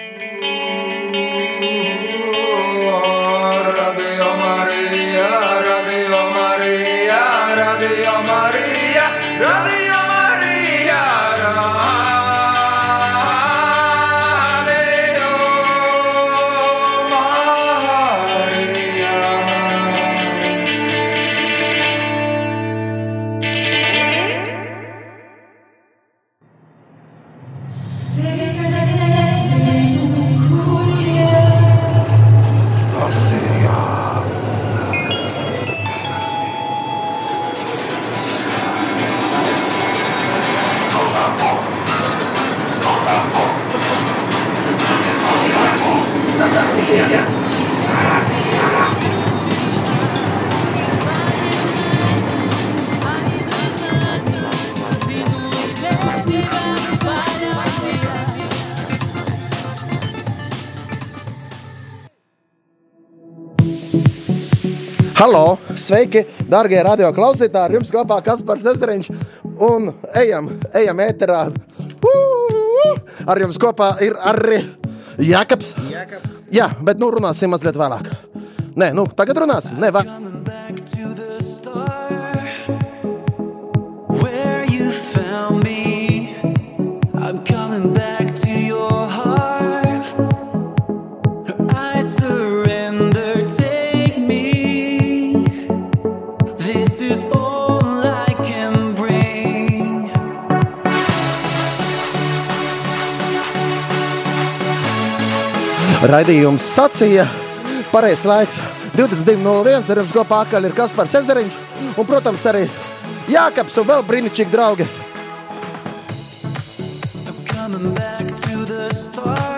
Radio Sveiki, darbie radio klausītāji! Ar jums kopā Kaspars Ezeriņš un ejam, ejam ēterā. Ar jums kopā ir arī Jakobs. Jā, bet nu runāsim mazliet vēlāk. Nē, nu tagad runāsim. Nē, va... Raidījums stacija. Pareizais laiks 22.01. Ar jums kopā atkal ir Kaspars Ezeriņš un, protams, arī Jākaps un vēl brīnišķīgi draugi. I'm coming back to the start.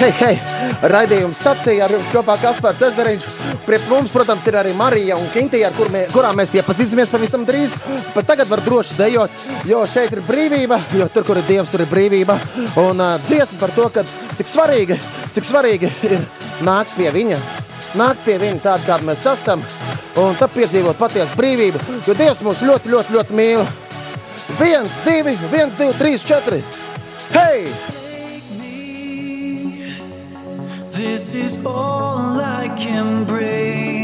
Hei, hei! Raidījuma stācijā ar jums kopā Kaspars Ezeriņš. Pie mums, protams, ir arī Marija un Kintija, ar kur mē, kurām mēs iepazīsimies pavisam drīz. Pat tagad var droši dejot, jo šeit ir brīvība, jo tur, kur ir Dievs, tur ir brīvība. Un uh, dziesma par to, ka cik svarīgi, cik svarīgi ir nākt pie viņa. Nākt pie viņa tāda, kāda mēs esam, un tad piedzīvot patiesu brīvību, jo Dievs mūs ļoti, ļoti, ļoti mīl. Viens, divi, viens, divi, trīs, četri. Hei! This is all I can bring.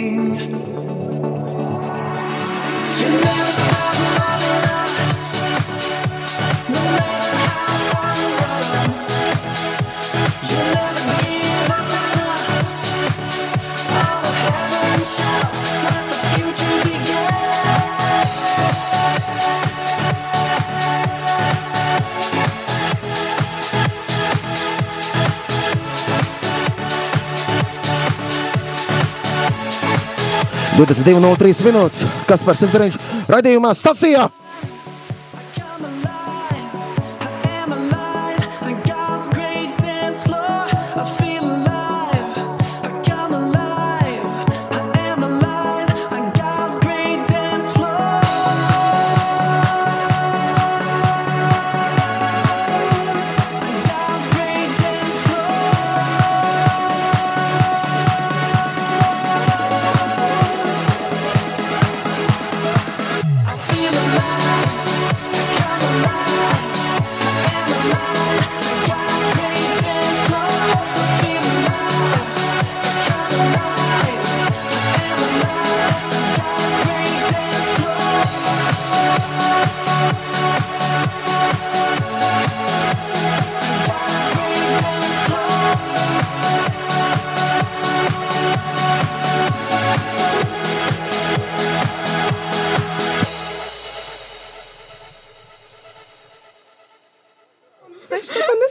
22.03 minūtes. Kas par sezariņš? Radījumā stacijā!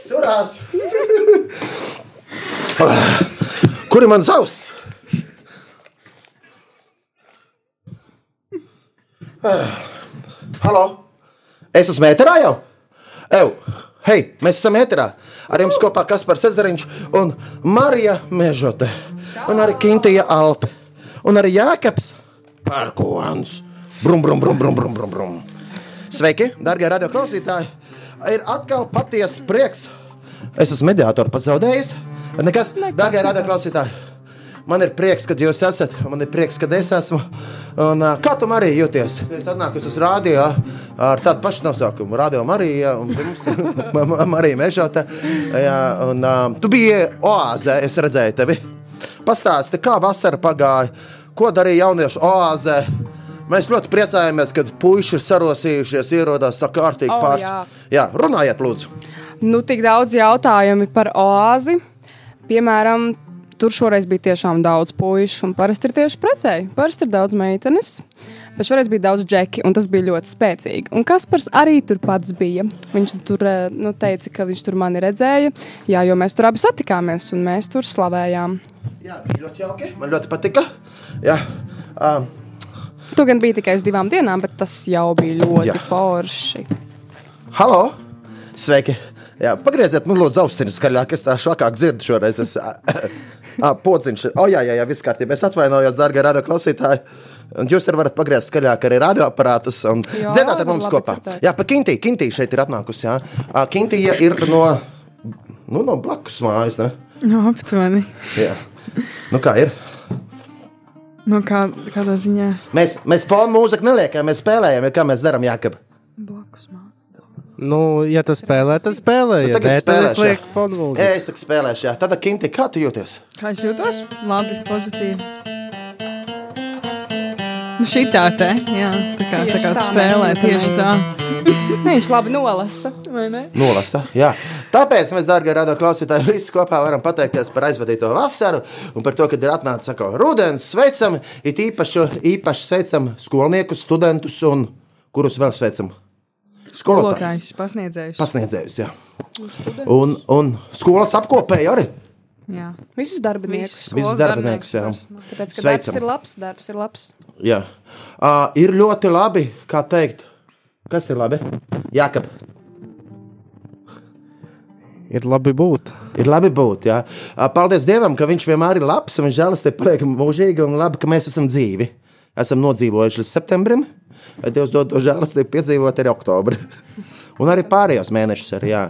Turās! Kur ir mans auss? Halo! Es esmu ēterā jau? Ew, hei, mēs esam ēterā. Ar jums kopā Kaspars Ezeriņš un Marija Mežote. Un arī Kintija Alpe. Un arī Jākaps Pērkons. Brum, brum, brum, brum, brum, brum, brum. Sveiki, darbie radioklausītāji! Ir atkal patiesa prieks. Es esmu mediātors pazaudējis. Bet nekas, darbie radioklausītāji! Man ir prieks, ka jūs esat, man ir prieks, ka es esmu. Un, kā tu arī jūties? Es atnāku uz rādio ar tādu pašu nosaukumu, Radio Marija un pirms Ma- Ma- Marija Mežota. Jā, un, uh, tu biji oāzē, es redzēju tevi. Pastāsti, kā vasara pagāja, ko darīja jauniešu oāzē. Mēs ļoti priecājamies, kad puiši ir sarosījušies, ierodās tā kārtīgi O, pāris. jā. jā, runājiet, lūdzu. Nu, tik daudz jautājumu par oāzi. Piemēram, tur šoreiz bija tiešām daudz puikas, un parasti ir tieši pretēji. Parasti ir daudz meitenes, bet šoreiz bija daudz džeki, un tas bija ļoti spēcīgi. Un Kaspars arī tur pats bija. Viņš tur eh, nu, teica, ka viņš tur mani redzēja, jā, jo mēs tur abi satikāmies, un mēs tur slavējām. Jā, bija ļoti jauki. Man ļoti patika. Jā, uh, Tu gan biji tikai uz divām dienām, bet tas jau bija ļoti Jā. forši. halo! Sveiki! Jā, pagrieziet, man lūdzu, austiņas skaļāk. Es tā švakāk dzirdu šoreiz. Es, ā, pociņš. O, jā, jā, jā, viss kārtībā. Es atvainojos, dārgie radio klausītāji. Un jūs arī varat pagriezt skaļāk arī radioaparātus un dzirdēt ar mums kopā. dzirdēt. Jā, pa Kintī. Kintī šeit ir atnākusi. Jā. Kintija ir no, nu, no blakus mājas. Ne? No aptuveni. Jā. Nu, kā ir? No kā, kādā ziņā? Mēs, mēs fonu mūziku neliekam, mēs spēlējam, ja kā mēs darām, Jākab. Blakus man. Nu, ja tu spēlē, tad spēlē. Nu, Ja tagad nē, tad spēlēšu, es lieku fonu Jā, mūziku. es tā spēlēšu, jā. Tad, Kinti, kā tu jūties? Kā es jūtos? Labi, pozitīvi. Nu, šī tā te, jā, tā kā, tā kā tā spēlē, tieši tā. Viņš labi nolasa. Nolasa. Jā. Tāpēc mēs, dārgie radio klausītāji, visi kopā varam pateikties par aizvadīto vasaru un par to, ka ir atnācis atkal rudens. Sveicam, it īpaši, īpaši sveicam skolniekus, studentus un kurus vēl sveicam? Skolotājus. Skolotājs, pasniedzējs. Pasniedzējus, jā. Un, un skolas apkopēji arī. Jā. Visus darbiniekus. Visus darbiniekus, jā. darbinieks. Tāpēc, ka darbs Sveicam. ir labs, darbs ir labs. Jā. Uh, ir ļoti labi, kā teikt. Kas ir labi? Jā, ka Ir labi būt. ir labi būt. Jā. Ā, Paldies Dievam, ka Viņš vienmēr ir labs un Viņš žēlastība paliek mūžīgi un labi, ka mēs esam dzīvi. Esam nodzīvojuši līdz septembrim. Vai Dievs dod to žēlastību piedzīvot arī oktobrī. Un arī pārējos mēnešus. Arī, jā.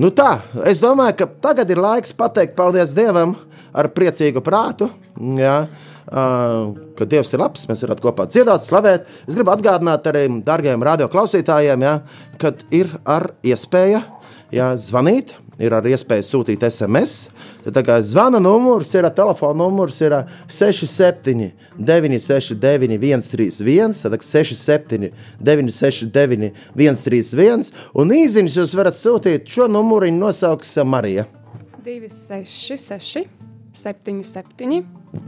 Nu tā, es domāju, ka tagad ir laiks pateikt paldies Dievam ar priecīgu prātu. Jā. Uh, ka Dievs ir labs, mēs varam kopā dziedāt, slavēt. Es gribu atgādināt arī dārgajiem radioklausītājiem, ja, ka ir ar iespēju ja, zvanīt, ir ar iespēju sūtīt SMS. Tad zvana numurs ir, telefona numurs ir 67, 969, 131, tad 67, 969, 131. Un īsiņš jūs varat sūtīt šo numuru, viņa nosauks Marija. 266, 77,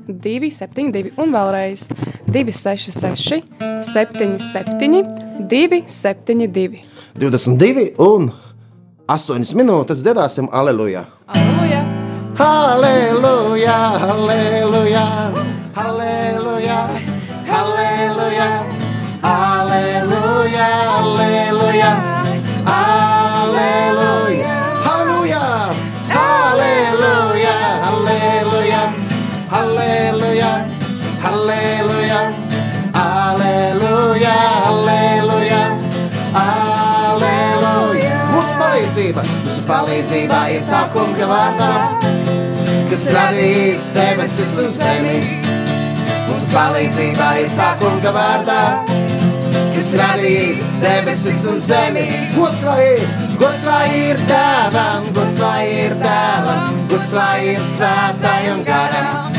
272 un vēlreiz 266, 77, 272. 22 un 8 minūtes dziedāsim! Aleluja! Aleluja, aleluja, aleluja, mūsu palīdzība ir tā kunga vārdā kas radījis debesis un zemi. Mūsu palīdzība ir tā kunga vārdā, kas radījis debesis un zemi. Gods lai ir, gods lai ir tēvam, gods lai ir dēlam, gods lai ir svētājam garam.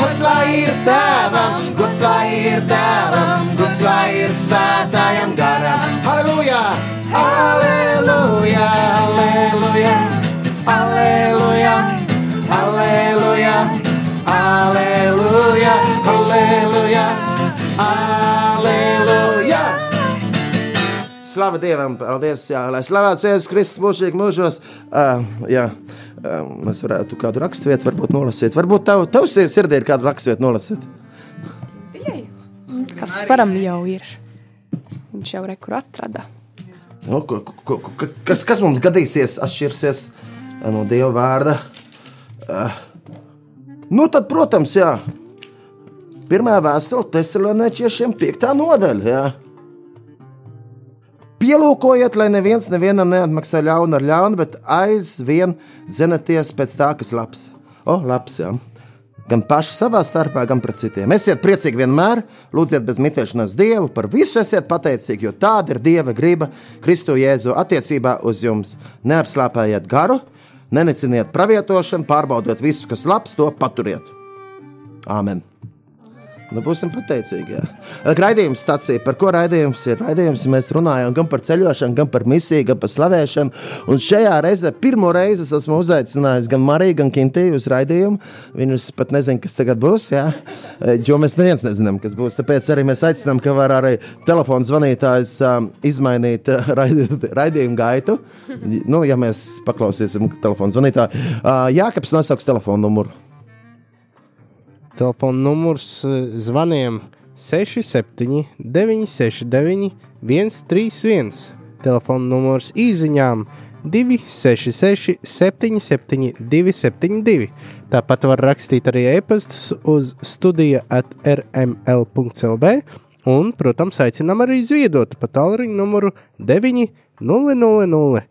Gods lai ir tēvam, gods lai ir dēlam, gods lai ir svētājam garam. Halleluja! Halleluja! Halleluja! Halleluja! Halleluja! Halleluja! Halleluja! Slava Dievam, paldies, jā, lai slavēts Jēzus Kristus mūžīgi mūžos. Uh, jā, uh, mēs varētu kādu raksturvietu varbūt nolasīt. Varbūt tev, tev sir- sirdī ir kāda raksturvieta nolasīt. Kas param jau ir? viņš jau rekur atrada. Nu, ko- ko- ko- ko- kas, kas mums gadīsies, atšķirsies no Dieva vārda? Uh, nu, tad, protams, jā. Pirmā vēstule Thessaloniečiem, piekta nodaļa. Jā. Pielūkojiet, lai neviens nevienam neatmaksā ļaunu ar ļaunu, bet aizvien dzenaties pēc tā, kas labs. O, labs, jā. Gan paši savā starpā, gan pret citiem. Esiet priecīgi vienmēr, lūdziet bez mitēšanās Dievu, par visu esiet pateicīgi, jo tāda ir Dieva griba Kristu Jēzu attiecībā uz jums. Neapslāpējiet garu, neniciniet pravietošanu, pārbaudiet visu, kas labs, to paturiet. Āmen! Nu, būsim pateicīgi. jā. Raidījums stācija, par ko raidījums ir? Raidījums mēs runājam gan par ceļošanu, gan par misiju, gan par slavēšanu. Un šajā reizē, pirmo reizi, es esmu uzaicinājis gan Mariju, gan Kintiju uz raidījumu. Viņus pat nezinu, kas tagad būs. Jā? Jo mēs neviens nezinām, kas būs. Tāpēc arī mēs aicinām, ka var arī telefona zvanītājs um, izmainīt uh, raidījumu gaitu. Nu, ja mēs paklausīsim telefona zvanītāju. Uh, Jākaps nosauks telefona numuru. Telefona numurs eh, zvaniem 67, 969, 131. Telefona numurs īsiņām 266, 77, 272. Tāpat var rakstīt arī e-pastus uz studija at rml.clv. Un, protams, aicinām arī zviedot pa tālruņa numuru 900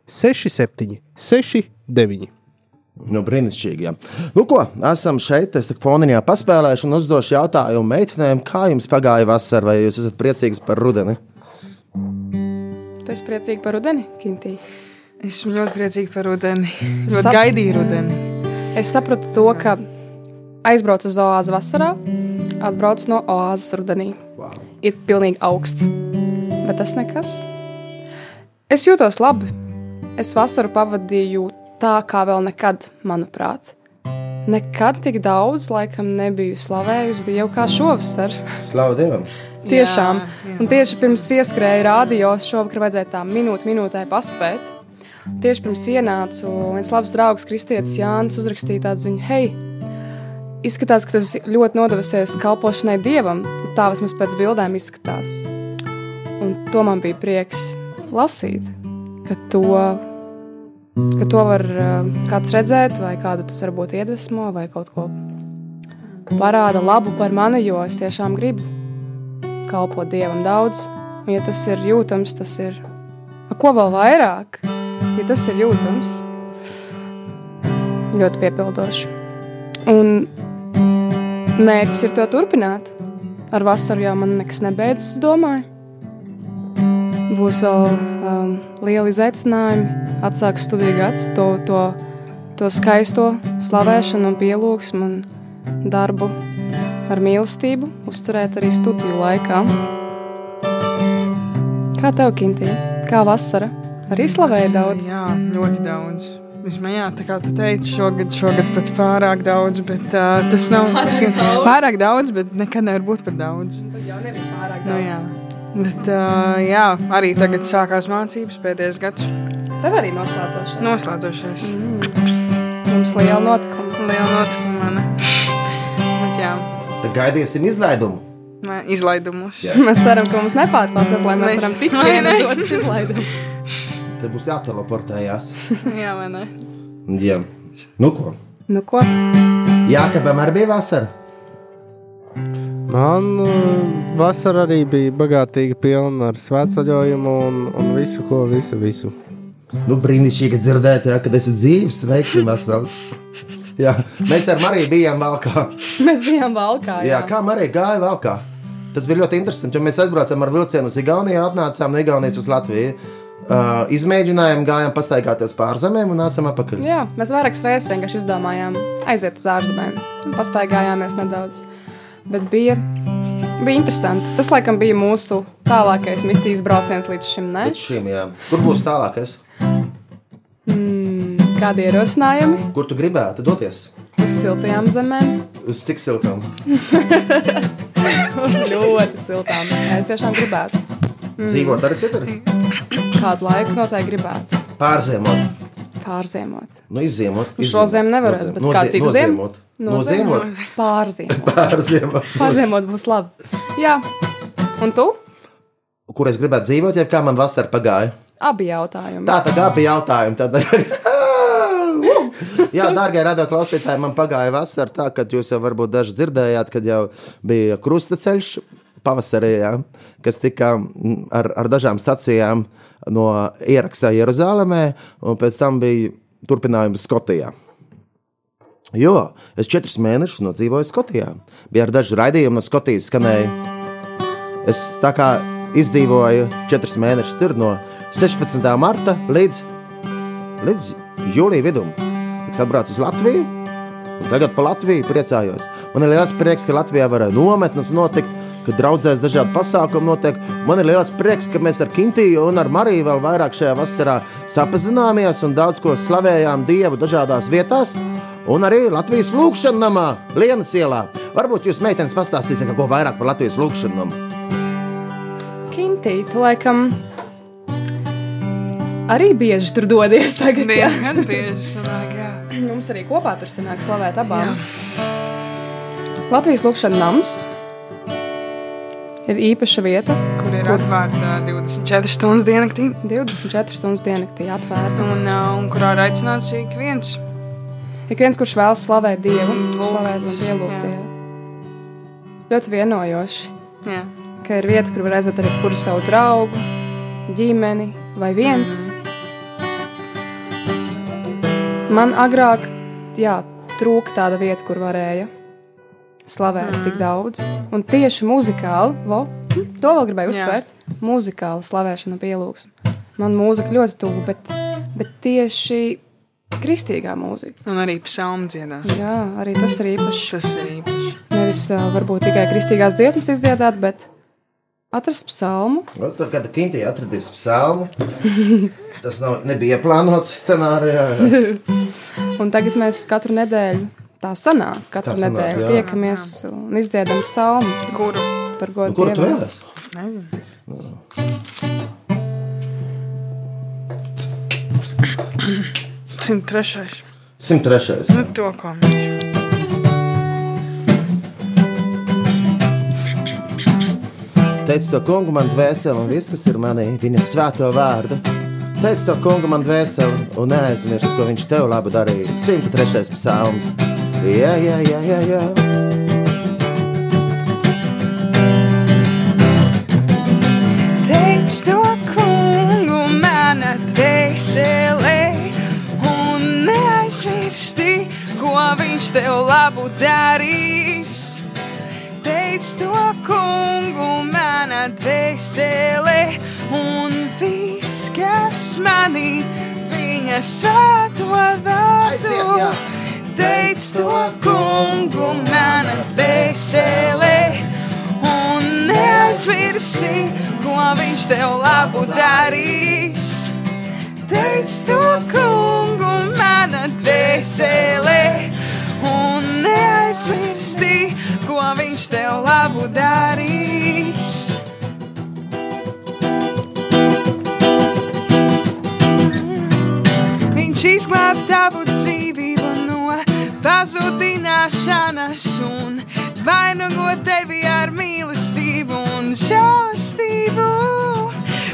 67 69. Nu, brīnišķīgi. Jā. Nu, ko, esam šeit. Es tam foniņā paspēlēšu un uzdošu jautājumu meitenēm, kā jums pagāja vasara, vai jūs esat priecīgs par rudeni? Tu esi priecīgi par rudeni, Kintī. Esmu ļoti priecīga par rudeni. Ļoti Sap- gaidīju rudeni. Es sapratu to, ka aizbraucu uz oāzi vasarā, atbraucu no oāzes rudenī. Wow. Ir pilnīgi augsts, bet tas nekas. Es jūtos labi. Es vasaru pavadīju tā, kā vēl nekad, manuprāt. Nekad tik daudz, laikam, nebiju slavējusi Dievu kā šovasar. Slavu Dievam! Tiešām. Jā, Un tieši pirms ieskrēja rādio, šovakar vajadzēja tā minūte minūtē paspēt. Tieši pirms ienācu, viens labs draugs, Kristietis Jānis, uzrakstīja tādu ziņu, hei, izskatās, ka tu esi ļoti nodevusies kalpošanai dievam. Tā vismaz pēc bildēm izskatās. Un to man bija prieks lasīt, ka to, ka to var uh, kāds redzēt, vai kādu tas varbūt iedvesmo, vai kaut ko parāda labu par mani, jo es tiešām gribu kalpot dievam daudz. Un, ja tas ir jūtams, tas ir. Ko vēl vairāk? Ja tas ir jūtams, ļoti piepildoši. Un mērķis ir to turpināt. Ar vasaru jau man nekas nebeidzas, domāju. Būs vēl um, lieli izaicinājumi, atsāks studiju gads, to, to, to skaisto slavēšanu un pielūgsmu un darbu ar mīlestību uzturēt arī studiju laikā. Kā tev, Kintī? Kā vasara? Arī slavēja daudz. Jā, ļoti daudz. Vismaz, jā, tā kā tu teici, šogad, šogad pat pārāk daudz, bet uh, tas nav tas ir pārāk daudz, bet nekad nevar būt par daudz. Tad jau nebija pārāk Nu, jā. Bet, uh, jā, arī tagad sākās mācības pēdējais gads. Tev arī noslēdzošais. Noslēdzošais. Mums liela notikuma. Liela notikuma man. Bet, jā, Tad gaidīsim izlaidumu. mē- izlaidumus. Jā. Mēs ceram, ka mums nepārklāsies, lai mēs Mēs- varam tikt ne? vienu otru izlaidumu. Te būs jāteleportējās. jā, vai ne? Jā. Nu, ko? Nu ko? Jākabam arī bija vasara. Man uh, vasara arī bija bagātīga, pilna ar svētceļojumu un, un visu, ko visu, visu. Nu, brīnišķīgi dzirdēt, ja, kad esi dzīves, veiksim vesels. Jā, mēs ar Mariju bijām valkā. Mēs bijām valkā. Jā, kā Marija gāja valkā? Tas bija ļoti interesanti, jo mēs aizbraucām ar vilcienu uz Igauniju, atnācām no Igaunijas uz Latviju. Uh, izmēģinājām, gājām pastaigāties pār zemēm un nācām atpakaļ. Jā, mēs vairākas reizes vienkārši izdomājām aiziet uz ārzemēm. Pastaigājāmies nedaudz. Bet bija, bija interesanti. Tas, laikam, bija mūsu tālākais misijas brauciens līdz šim. Ne? Līdz šim, jā. Kur būs tālākais? Kādi ierosinājumi Kur tu gribētu doties? uz siltajām zemēm? Uz cik siltām? Uz ļoti siltām. Es tiešām gribētu. Mm. Dzīvot arī citur? Kādu laiku noteikti gribētu Pārziemot, pārziemot. nu izziemot. Uz šo zemi nevarēs, bet kā cik zem? Noziemot. Noziemot. Pārziemot. Pārziemot. Pārziemot būs labi. Jā. Un tu? kur es gribētu dzīvot, ja kā man vasara pagāja. Abi jautājumi. Tā tā kā bija jautājumi. Tad... Jā, dārgie radio klausītāji, man pagāja vasara tā, ka jūs jau varbūt daži dzirdējāt, kad jau bija krustaceļš pavasarī, jā, kas tika mm, ar, ar dažām stacijām no ierakstā Jeruzalemē, un pēc tam bija turpinājums Skotijā. Jo es četrus mēnešus nodzīvoju Skotijā. Bija arī daži raidījumi no Skotijas skanēja. Es tā kā izdzīvoju četrus mēnešus tur no 16. marta līdz, līdz jūlijā vidum. Tiks atbraucu uz Latviju, un tagad pa Latviju priecājos. Man ir liels prieks, ka Latvijā var nometnes notikt, ka draudzēs dažādi pasākumi notiek. Man ir liels prieks, ka mēs ar Kintiju un ar Mariju vēl vairāk šajā vasarā sapazināmies un daudz ko slavējām Dievu dažādās vietās. Un arī Latvijas lūkšanā namā, Lienas ielā. Varbūt jūs meitenes pastāstīsiet ko vairāk par Latvijas lūkšanā namu. Kintī, tu laikam arī bieži tur dodies tagad. jā. Diezgan bieži sanāk, jā. Mums arī kopā tur sanāk slavēt abām. Latvijas lukšana nams ir īpaša vieta, Kur ir atvērta 24 stundas diennaktī. 24 stundas diennaktī atvērta. Un, uh, un kurā ir aicināts ik viens. Ik viens, kurš vēlas slavēt Dievu, Lūgt, slavēt un pielūgt jā. Dievu. Ļoti vienojoši, Jā. ka ir vieta, kur var redzēt arī kuru savu draugu, ģimeni vai viens. Man agrāk, jā, trūka tāda vieta, kur varēja slavēt tik daudz. Un tieši muzikāli, vo, hm, to vēl gribēju Jā. uzsvērt, muzikāla slavēšana pielūgsme. Man mūzika ļoti tuvu, bet, bet tieši kristīgā mūzika. Un arī psalmu dziedā. Jā, arī tas ir īpašs. Tas ir īpašs. Nevis uh, varbūt tikai kristīgās dziesmas izdziedāt, bet atrast psalmu. No, tur, kad Kintī atradīs psalmu, tas nav, nebija plānots scenārijā. un tagad mēs katru nedēļu, tā sanāk, katru tā sanāk, nedēļu jā. tiekamies un izdziedam psalmu. Kuru? Par godu nu, kuru tu vēlies? Es nezinu. No. Nu. 103. 103. Nu, to komēdiju. Teic to kungu man dvēseli un viss, kas ir manī, viņa svēto vārdu. Teic to kungu man dvēseli un neaizmirst, ko viņš tev labu darīja. 103. psalms. Jā, jā, jā, jā, jā. Viņš tev labu darīs. Teic to kungu mana dvēselē un viss, kas manī viņa svēto vārdu. Teic to kungu mana dvēselē un neaizmirsti, ko viņš tev labu darīs. Teic to kungu mana dvēselē un neaizmirsti, ko viņš tev labu darīs. Viņš izglāb tavu dzīvību no pazudināšanas un vainago tevi ar mīlestību un žēlastību.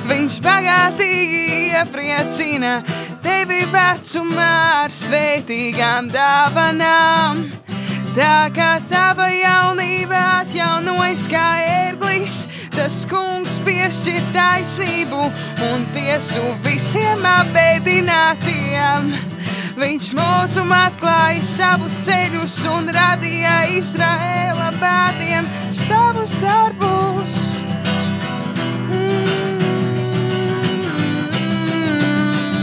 Viņš bagātīgi iepriecina tevi vecumā ar svētīgām dāvanām. Tā kā tava jaunība atjaunojas kā ērglis, tas kungs piešķir taisnību un tiesu visiem apbēdinātiem. Viņš mūzum atklāja savus ceļus un radīja Izraēla bērniem savus darbus.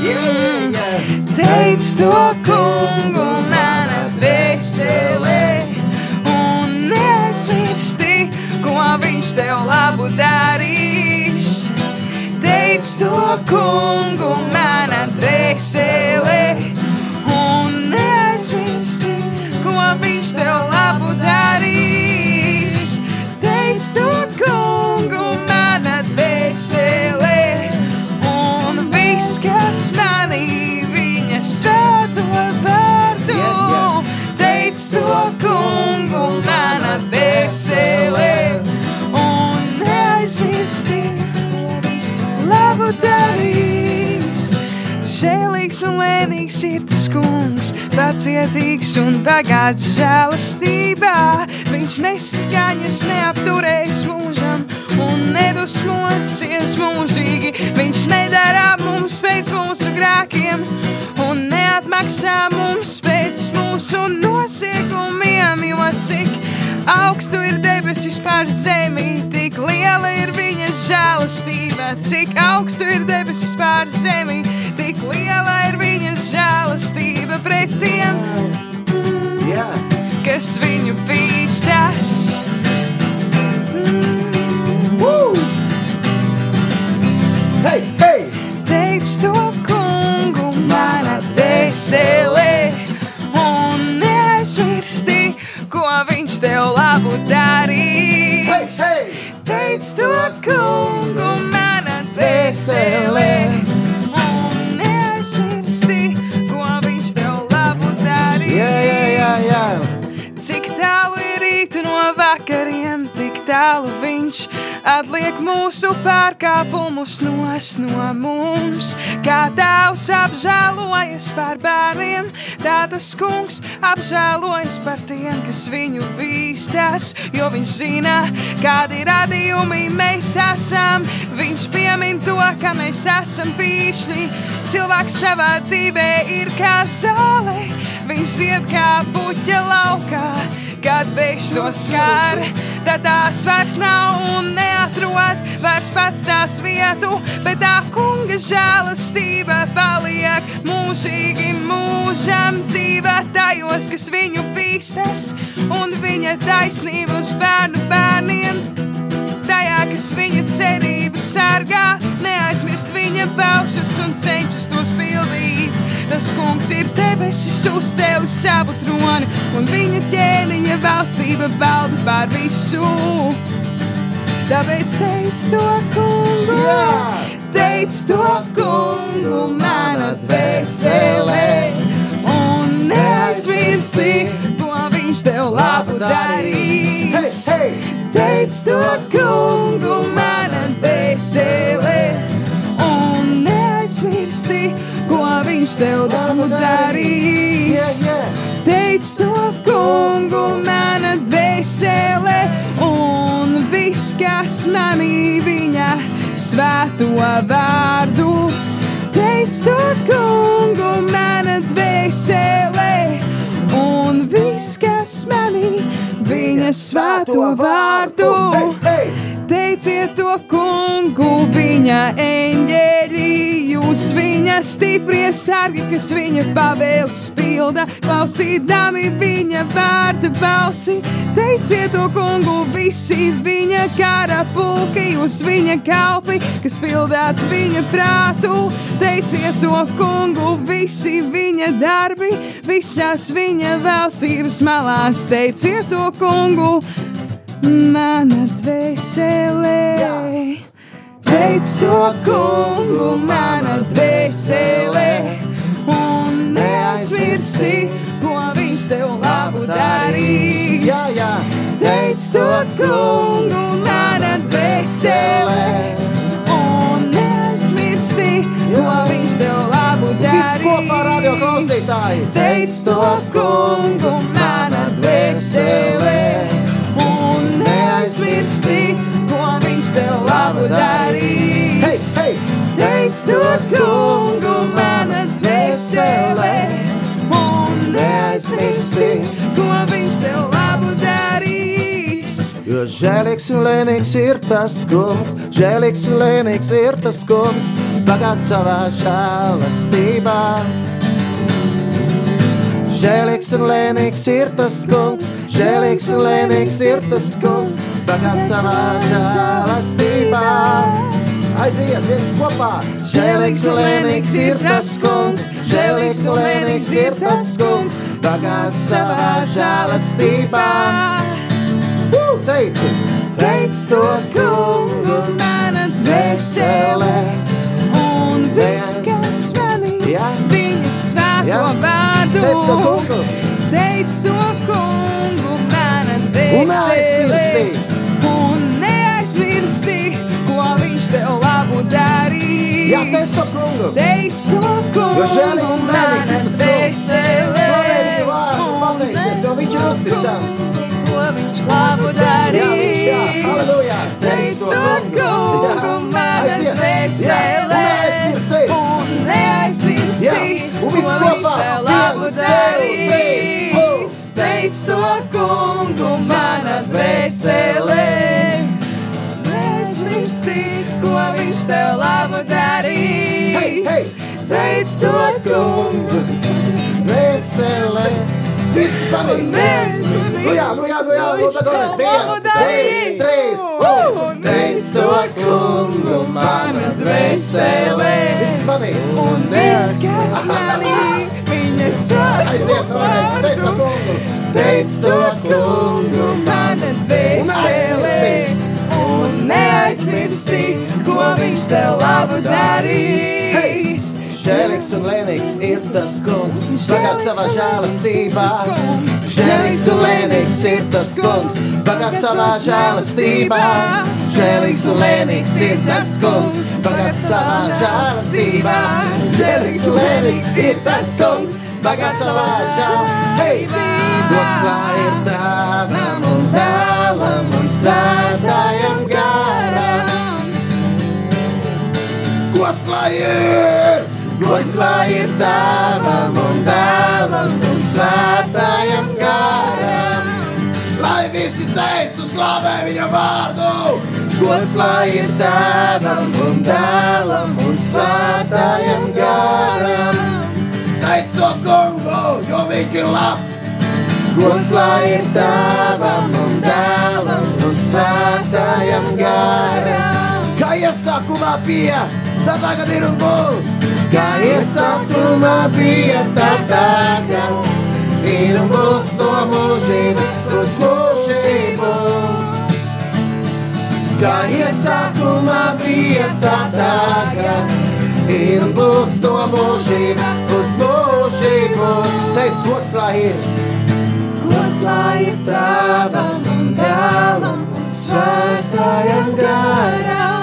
Jā, jā, jā. Teic to kungu manā dvēselē un neaizmirsti, ko viņš tev labu darīs. Teic to kungu manā dvēselē un neaizmirsti, ko viņš tev labu darīs. Teic to kungu manā dvēselē dvēselē un neaizmirsti, darīs. Žēlīgs un lēnīgs ir tas kungs, pacietīgs un bagāts žēlastībā. Viņš nesaskaņas neapturēs mūžam un nedusmosies mūžīgi. Viņš nedara mums pēc mūsu grēkiem un neatmaksā mums pēc mūsu nosiekumiem, jo cik augstu ir debesis pār zemi, tik liela ir viņa žēlastība. Cik augstu ir debesis pār zemi, tik liela ir viņa žēlastība pret tiem, kas viņu bīstas. hei, hei! Teic to kungu manā dvēselē, tev labu darīs. Hei, hei! Teic to kungu manā dvēselē, un neaizmirsti, ko viņš tev labu darīs. Jā, jā, jā, jā. Cik tālu ir rīta no vakariem, tik tālu viņš atliek mūsu pārkāpumus nos no mums. Kā tēvs apžēlojas par bērniem, tā tas kungs apžēlojas par tiem, kas viņu bīstas. Jo viņš zina, kādi radījumi mēs esam. Viņš piemin to, ka mēs esam pīšļi. Cilvēks savā dzīvē ir kā zāle. Viņš iet kā puķa laukā, kad vējš to skar. Tad tās vairs nav un neatrod vairs pats tās vietu, bet tā kunga žēlastība paliek mūžīgi mūžam dzīvē tajos, kas viņu bīstas, un viņa taisnība uz bērnu bērniem tajā, kas viņa cerību sargā, neaizmirst viņa baušus un cenšas tos pildīt. Tas kungs ir debesis uzcēlis savu troni, un viņa ķēniņa valstība balda pār visu. Tāpēc teic to kungu, Jā! teic to kungu manā dvēselē, un neaizmirsti, ko viņš tev labu darīs. hei! Teic to kungu manā dvēselē, kas manī viņa svēto vārdu. Teic to kungu manā dvēselē, un viss, kas manī viņa svēto vārdu. Teiciet to kungu, viņa eņģeļi, jūs viņa stiprie sargi, kas viņa pavēles pilda, klausīdami viņa vārda balsi. Teiciet to kungu, visi viņa kara pulki, jūs viņa kalpi, kas pildāt viņa prātu. Teiciet to kungu, visi viņa darbi, visās viņa valstības malās. Teiciet to kungu, mana dvēselē. Teic to kungu, mana dvēselē, un neaizmirsti, ko viņš tev labu darīs. Jā, jā. Teic to kungu, mana dvēselē, un neaizmirsti, ko viņš tev labu darīs. Visi kopā radio klausītāji! Teic to kungu, mana dvēselē, un neaizmirsti, ko viņš tev labu darīs. hei! Teic to kungu, mana dvēselē, un neaizmirsti, ko viņš tev labu darīs. Jo žēlīgs un lēnīgs ir tas kungs, žēlīgs un lēnīgs ir tas kungs, bagāts savā žēlastībā. Žēlīgs un lēnīgs ir tas kungs, žēlīgs un lēnīgs ir tas kungs, bagāts savā žēlastībā. Aiziet, viens kopā! Žēlīgs un lēnīgs ir tas kungs, žēlīgs un lēnīgs ir tas kungs, bagāts savā žēlastībā. Uh, Teici, teic to kungu, mana dvēselē. un viss, kas manī Jā. viņa svēto Jā. vārdu. Teic to kungu. Teic to kungu, mana neaizmirsti. Un neaizmirsti, darīs. Jā, teic to kungu. Teic to kungu. Jo žēlīgs un lēnīgs ir tas kungs. dvēselē. Slavē viņu vārdu, pateicies, jo viņš ir uzticams. Ko viņš labu Jā, viņš, jā, darīs. halleluja. Teic to kungu, mana dvēselē. Un neaizmirsti. Ko viņš tev labu darīs. Teic to kungu, mana dvēselē. Neaizmirsti, ko viņš tev labu darīs. Hei, hei. Teic to kungu. Veselē. Svanīgi. Neaizmirsti. Nu jā, nu jā, nu jā, nu tagad mēs Labu viens, divi, trīs. Teic to kungu, mana dvēselē. Visi svanīgi. Un viss, kas manī viņa saka, Aiziet vēlreiz, teic to kungu. Teic to kungu, mana dvēselē. Neaizmirsti, ko viņš tev labu darīs. Žēlīgs un lēnīgs ir tas kungs, bagāts savā žēlastībā. Žēlīgs un lēnīgs ir tas kungs, bagāts savā žēlastībā. Žēlīgs un lēnīgs ir tas kungs, bagāts savā žēlastībā. Žēlīgs un lēnīgs ir tas kungs, bagāts savā žēlastībā. Gods lai ir tavam un dēlam un svētājam Gods lai ir! Gods lai ir tēvam un dēlam un svētājam garam. Lai visi teicu slavē viņa vārdu. Gods lai ir tēvam un dēlam un svētājam garam. Teic to kungu, jo viņš ir labs. Gods lai ir tēvam un dēlam un svētājam garam. Kā iesākumā bija, tā tagad ir un būs. Kā iesākumā bija, tā tagad ir un būs no mūžības uz mūžību. Kā iesākumā bija, tā tagad ir un būs no mūžības uz mūžību. Teic, gods lai ir, gods lai ir tavam un dēlam un svētājam garam.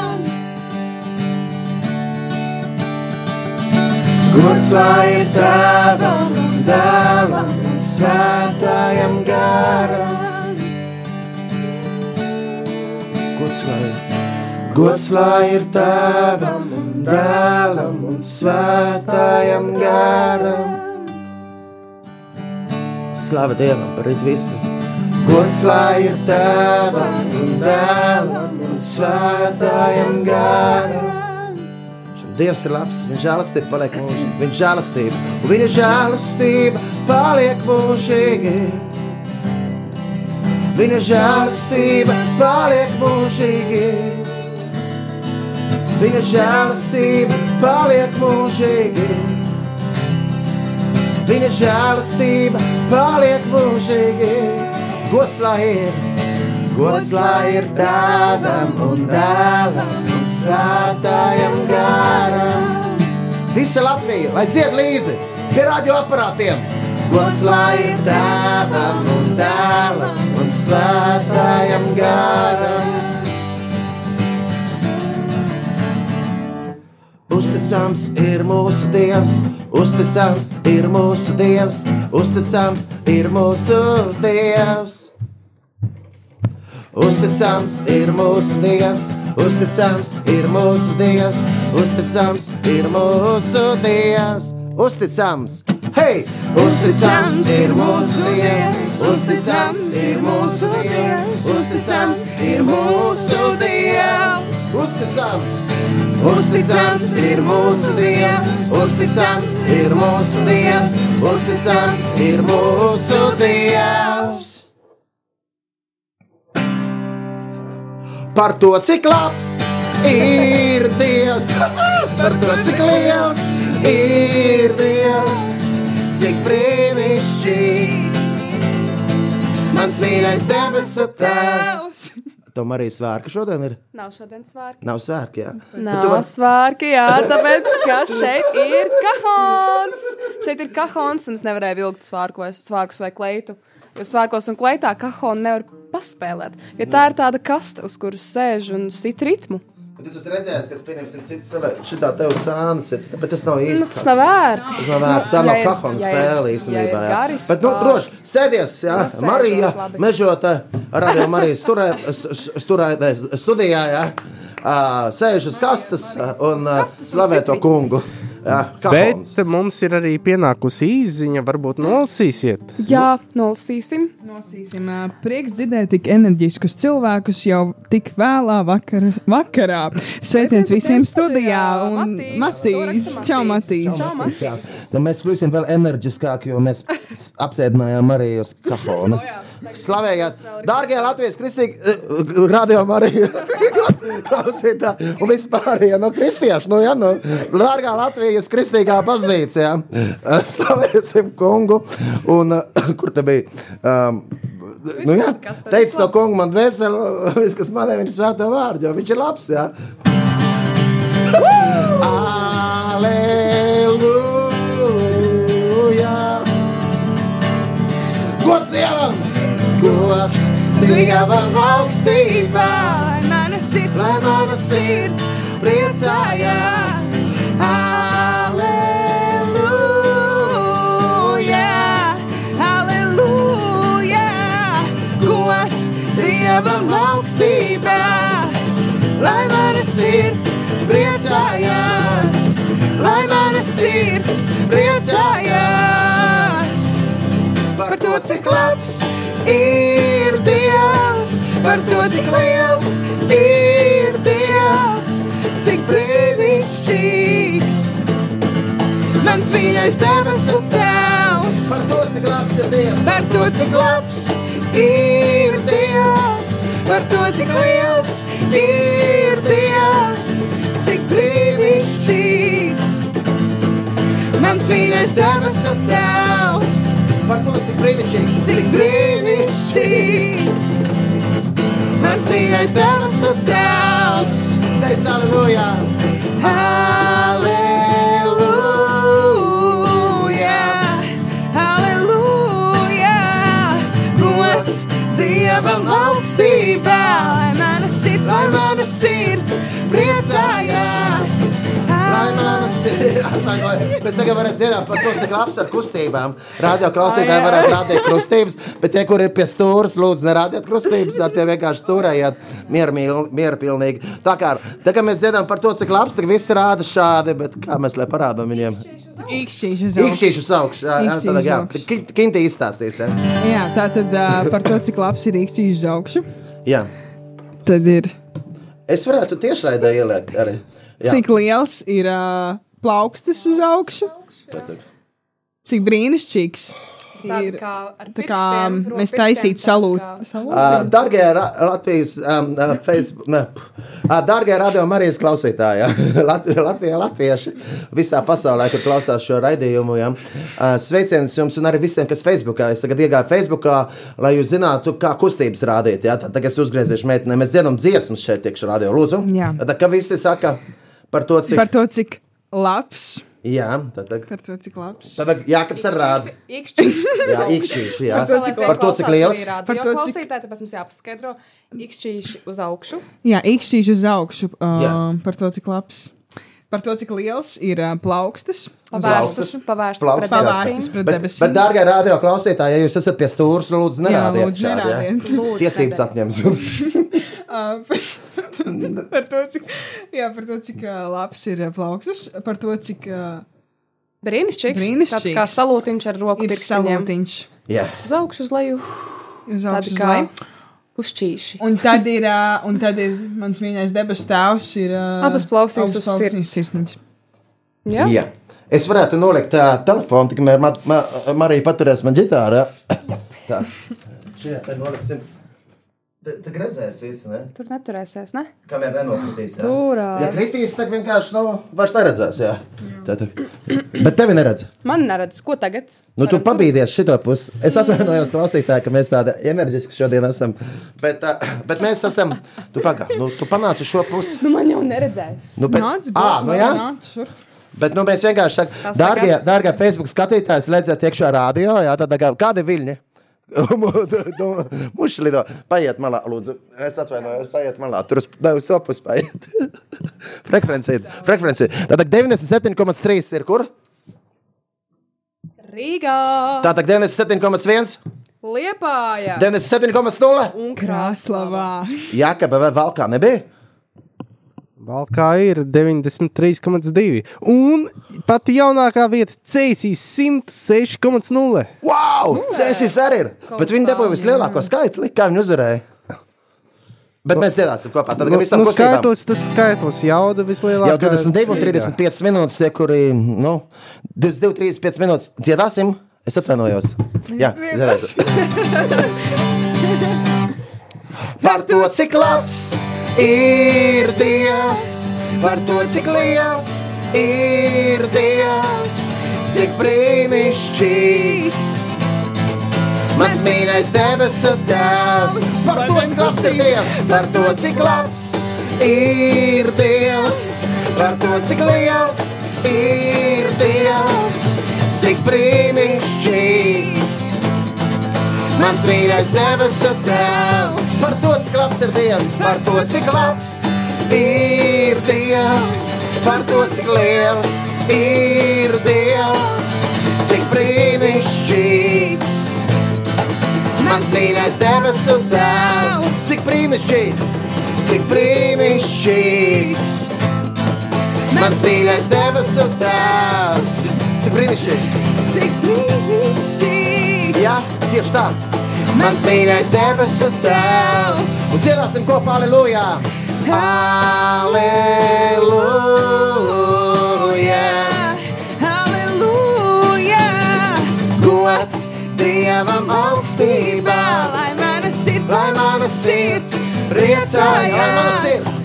Gods lai ir tavam un dēlam un svētājam garam. Gods lai ir, gods lai ir tavam un dēlam un svētājam garam. Slava Dievam par it visu. Gods lai ir tavam un dēlam un svētājam garam. Dievs ir labs, viņa žēlastība paliek mūžīgi. Viņa žēlastība, un viņa žēlastība paliek mūžīgi. Viņa žēlastība paliek mūžīgi. Viņa žēlastība paliek mūžīgi. Viņa žēlastība paliek mūžīgi. Gods lai ir, gods lai ir tēvam un dēlam un svētājam garam. Visa Latvija, lai dzied līdzi pie radioaparātiem. Gods lai ir tēvam un dēlam un svētājam garam. Uzticams ir mūsu Dievs, uzticams ir mūsu Dievs, uzticams ir mūsu Dievs. Uzticams ir mūsu Dievs, uzticams ir mūsu Dievs, uzticams ir mūsu Dievs, uzticams. Hei! Uzticams ir mūsu Dievs, uzticams ir mūsu Dievs, uzticams ir mūsu Dievs. Uzticams, uzticams ir mūsu Dievs, uzticams ir mūsu Dievs, uzticams ir mūsu Dievs. Par to, cik labs ir Dievs, par to, cik liels ir Dievs, cik brīnišķīgs mans mīļais debesu tēvs. Tomēr arī svārka šodien ir. Nav šodien svārki. Nav svārki, jā. Nav Tu vari- svārki, jā, tāpēc, ka šeit ir kahons. Šeit ir kahons, un es nevarēju vilkt svārku vai, svārkus vai kleitu. Jo svārkos un kleitā kahonu nevar paspēlēt. Jo tā ir tāda kasta, uz kuras sēž un sit ritmu. Es esmu redzējis, ka, pieņemsim, cits cilvēks šitā tev sānas ir, bet tas nav Nu, īsti. tas nav vērts. Tas nav vērts. Tā nav kahona spēle īstenībā. jā. garis, Bet, nu, tā- droši, sēdies, jā, Nu, Marija, mežota, radio Marijas turē, sturē, studijā, jā, ā, sēž uz kastas ā, un slavē to kungu. Jā, kahons. Bet mums ir arī pienākusi īziņa, varbūt nolasīsiet. Jā, nolasīsim. Nosīsim, ā, prieks dzirdēt tik enerģiskus cilvēkus jau tik vēlā vakar, vakarā. Sveiciens visiem studijā! Un Matīs! Čau, Matīs! Tad mēs kļūsim vēl enerģiskāki, jo mēs apsēdinājām Mariju uz kahona. Slavējāt, dārgie Latvijas kristīgi, eh, radio Mariju. Klausītāji, un vispārējie no kristiešu, nu jā, nu, dārgā Latvijas kristīgā baznīca, jā. Eh, Slavēsim kungu. Un, eh, kur te bija? Um, Nu, jā, teicu to kungu, man veseli, viss, kas man ir, ir svēto vārdu, jo viņš ir labs, jā. Aleluja! Gods Dievam! Gods Dievam augstībā! Lai mana sirds, Lai mana sirds priecājās! Aleluja! Aleluja! Gods Dievam augstībā! Lai mana sirds priecājās! Lai mana sirds priecājās! To, cik labs ir Dievs, par to, cik liels ir Dievs, cik brīnišķīgs. Mans mīļais debesu tēvs, par to, cik labs ir Dievs, par to, cik labs ir Dievs, par to, cik liels ir Dievs, cik brīnišķīgs. Mans mīļais debesu tēvs, par to, cik brīnišķīgs, cik brīnišķīgs. Mans mīļais debesu tēvs, teic aleluja! Aleluja! Aleluja! Gods Dievam augstībā, Lai mana sirds, lai mana sirds priecājās. Lai mana sirds, atvainojiet, mēs tagad varam dziedāt par to, cik labs ar kustībām. Radio klausītāji varētu rādīt krustības, bet tie, kur ir pie stūras, lūdzu, nerādiet krustības, tad tie vienkārši turējiet mierpilnīgi. Tā kā, kā mēs dziedām par to, cik labs, tad visi rāda šādi, bet kā mēs lai parādām viņiem? īkšķīši uz augšu. Tad, jā, Kinti izstāstīs, jā. Jā, tā tad uh, par to, cik labs ir īkšķīši uz augšu. jā. Tad ir Es varētu tiešraidē ieliekt arī. Jā. cik liels ir uh, plaukstas uz augšu, cik brīnišķīgs ir. kā, ar Tā kā mēs taisītu tā salūt. kā- Uh, Darbie Latvijas um, uh, Facebook, uh, darbie radio Marijas klausītāji, ja? Lat Latvijā, Latvieši visā pasaulē, kur klausās šo raidījumu. Ja? Uh, sveiciens jums un arī visiem, kas Facebookā. Es tagad iegāju Facebookā, lai jūs zinātu, kā kustības rādīt. Ja? Tad tagad es uzgriezīšu meitenei, mēs dziedam dziesmas šeit, tiekšu radio. Lūdzu, Jā. Tad, ka visi saka par to, cik. Par to, cik labs. Jā, tad, Par to, cik labs. tad Jākaps ar rādu. Jā, īkšķīši, jā. Par to, cik Par to, cik liels. Par to, cik klausītāji, tāpēc mums jāpaskaidro. Īkšķīši uz augšu. Jā, īkšķīši uz augšu. Uh, Jā. par to, cik labs. Par to, cik liels ir uh, plaukstas. Plaukstas. Pavērstas, pavērstas Plaukstas, pret jā. Debesīm. Bet, bet dārgie radio klausītāji, ja jūs esat pie stūra, lūdzu, nerādiet lūdzu, šādi, ja? nerādiet. Lūdzu, Tiesības atņems. Uh, par to, cik, jā, par to, cik uh, labs ir plaukstas. Par to, cik uh, Brīnišķīgs. Brīnišķīgs. Tāds kā salūtiņš ar roku ir salūtiņš. Jā, Uz augšu, uz leju. Uz augšu uz kā leju. pušķīši. Un tad ir, uh, un tad ir mans mīļākais debesu tēvs. Ir, uh, Abas plaukstītes abas uz sirds. sirsniņš. Jā, jā. Es varētu nolikt tā telefonu, tikmēr ma, ma, Marija paturēs man ģitāru. ja? Tā. Šajā te noliksim. Te redzēs visi, ne? tur neturēsies, ne? Kamēr nenokritīs. jā. Turās. Ja kritīs, tad vienkārši, nu, vairs neredzēs, jā. Tā, tā. Bet tevi neredz. Man neredz, ko tagad. Nu, tu pabīdies šito pusi. Es atvainojos klausītāji, ka mēs tādi enerģiski šodien esam. Bet, uh, bet mēs esam. Tu pagaidi, nu, tu panāc uz šo pusi. Nu, man jau neredzēs. Nu, bet, Nāc, à, nu, jā. nāc šur. Bet nu, mēs vienkārši sakām, dārgie, dārgie Facebook skatītāji, redziet, iekšā rādio. Jā, tad, kā- kādi ir viļņi? Muši lido. Paiet malā, lūdzu. Es atvainojos, paiet malā. Tur uz, ne, uz to pusi paiet. Frekvencija. Frekvencija. Tātad 97,3 ir kur? Rīgā, Tātad 97,1, Liepāja 97,0. un Kraslavā. Jākaba vai Valkā nebija? Valkā ir 93,2. Un pati jaunākā vieta - Cēsīs 106,0. Wow! Cēsīs arī ir. Bet viņi dabūja vislielāko skaitli. Kā viņi uzvarēja? Bet mēs dziedāsim kopā. Tad, kad visam nu, skaitlis, tas skaitlis jauda vislielākā. Jau 22 un 35 minūtes, tie, kuri, nu, 22, 35 minūtes dziedāsim. Es atvainojos. Jā, dziedāsim. Par to, cik labs ir Dievs, par to, cik liels ir Dievs, cik brīnišķīgs. Mans mīļais debesu Tēvs, par to, cik labs ir Dievs, par to, cik labs ir Dievs, par to, cik liels ir Dievs, cik brīnišķīgs. Mans mīļais debesu Tēvs, par to, cik labs ir Dievs, par to, cik labs ir Dievs, par to, cik liels ir Dievs, cik brīnišķīgs. Mans mīļais debesu Tēvs, cik brīnišķīgs, cik brīnišķīgs. Mans mīļais debesu Tēvs, cik brīnišķīgs. Cik brīnišķīgs! Jā, tieši tā. Mans mīļais debesu tēvs. Un dziedāsim kopā, aleluja! Aleluja! Halleluja! Gods Dievam augstībā! Lai mana sirds, Lai mana sirds priecājās, lai mana sirds,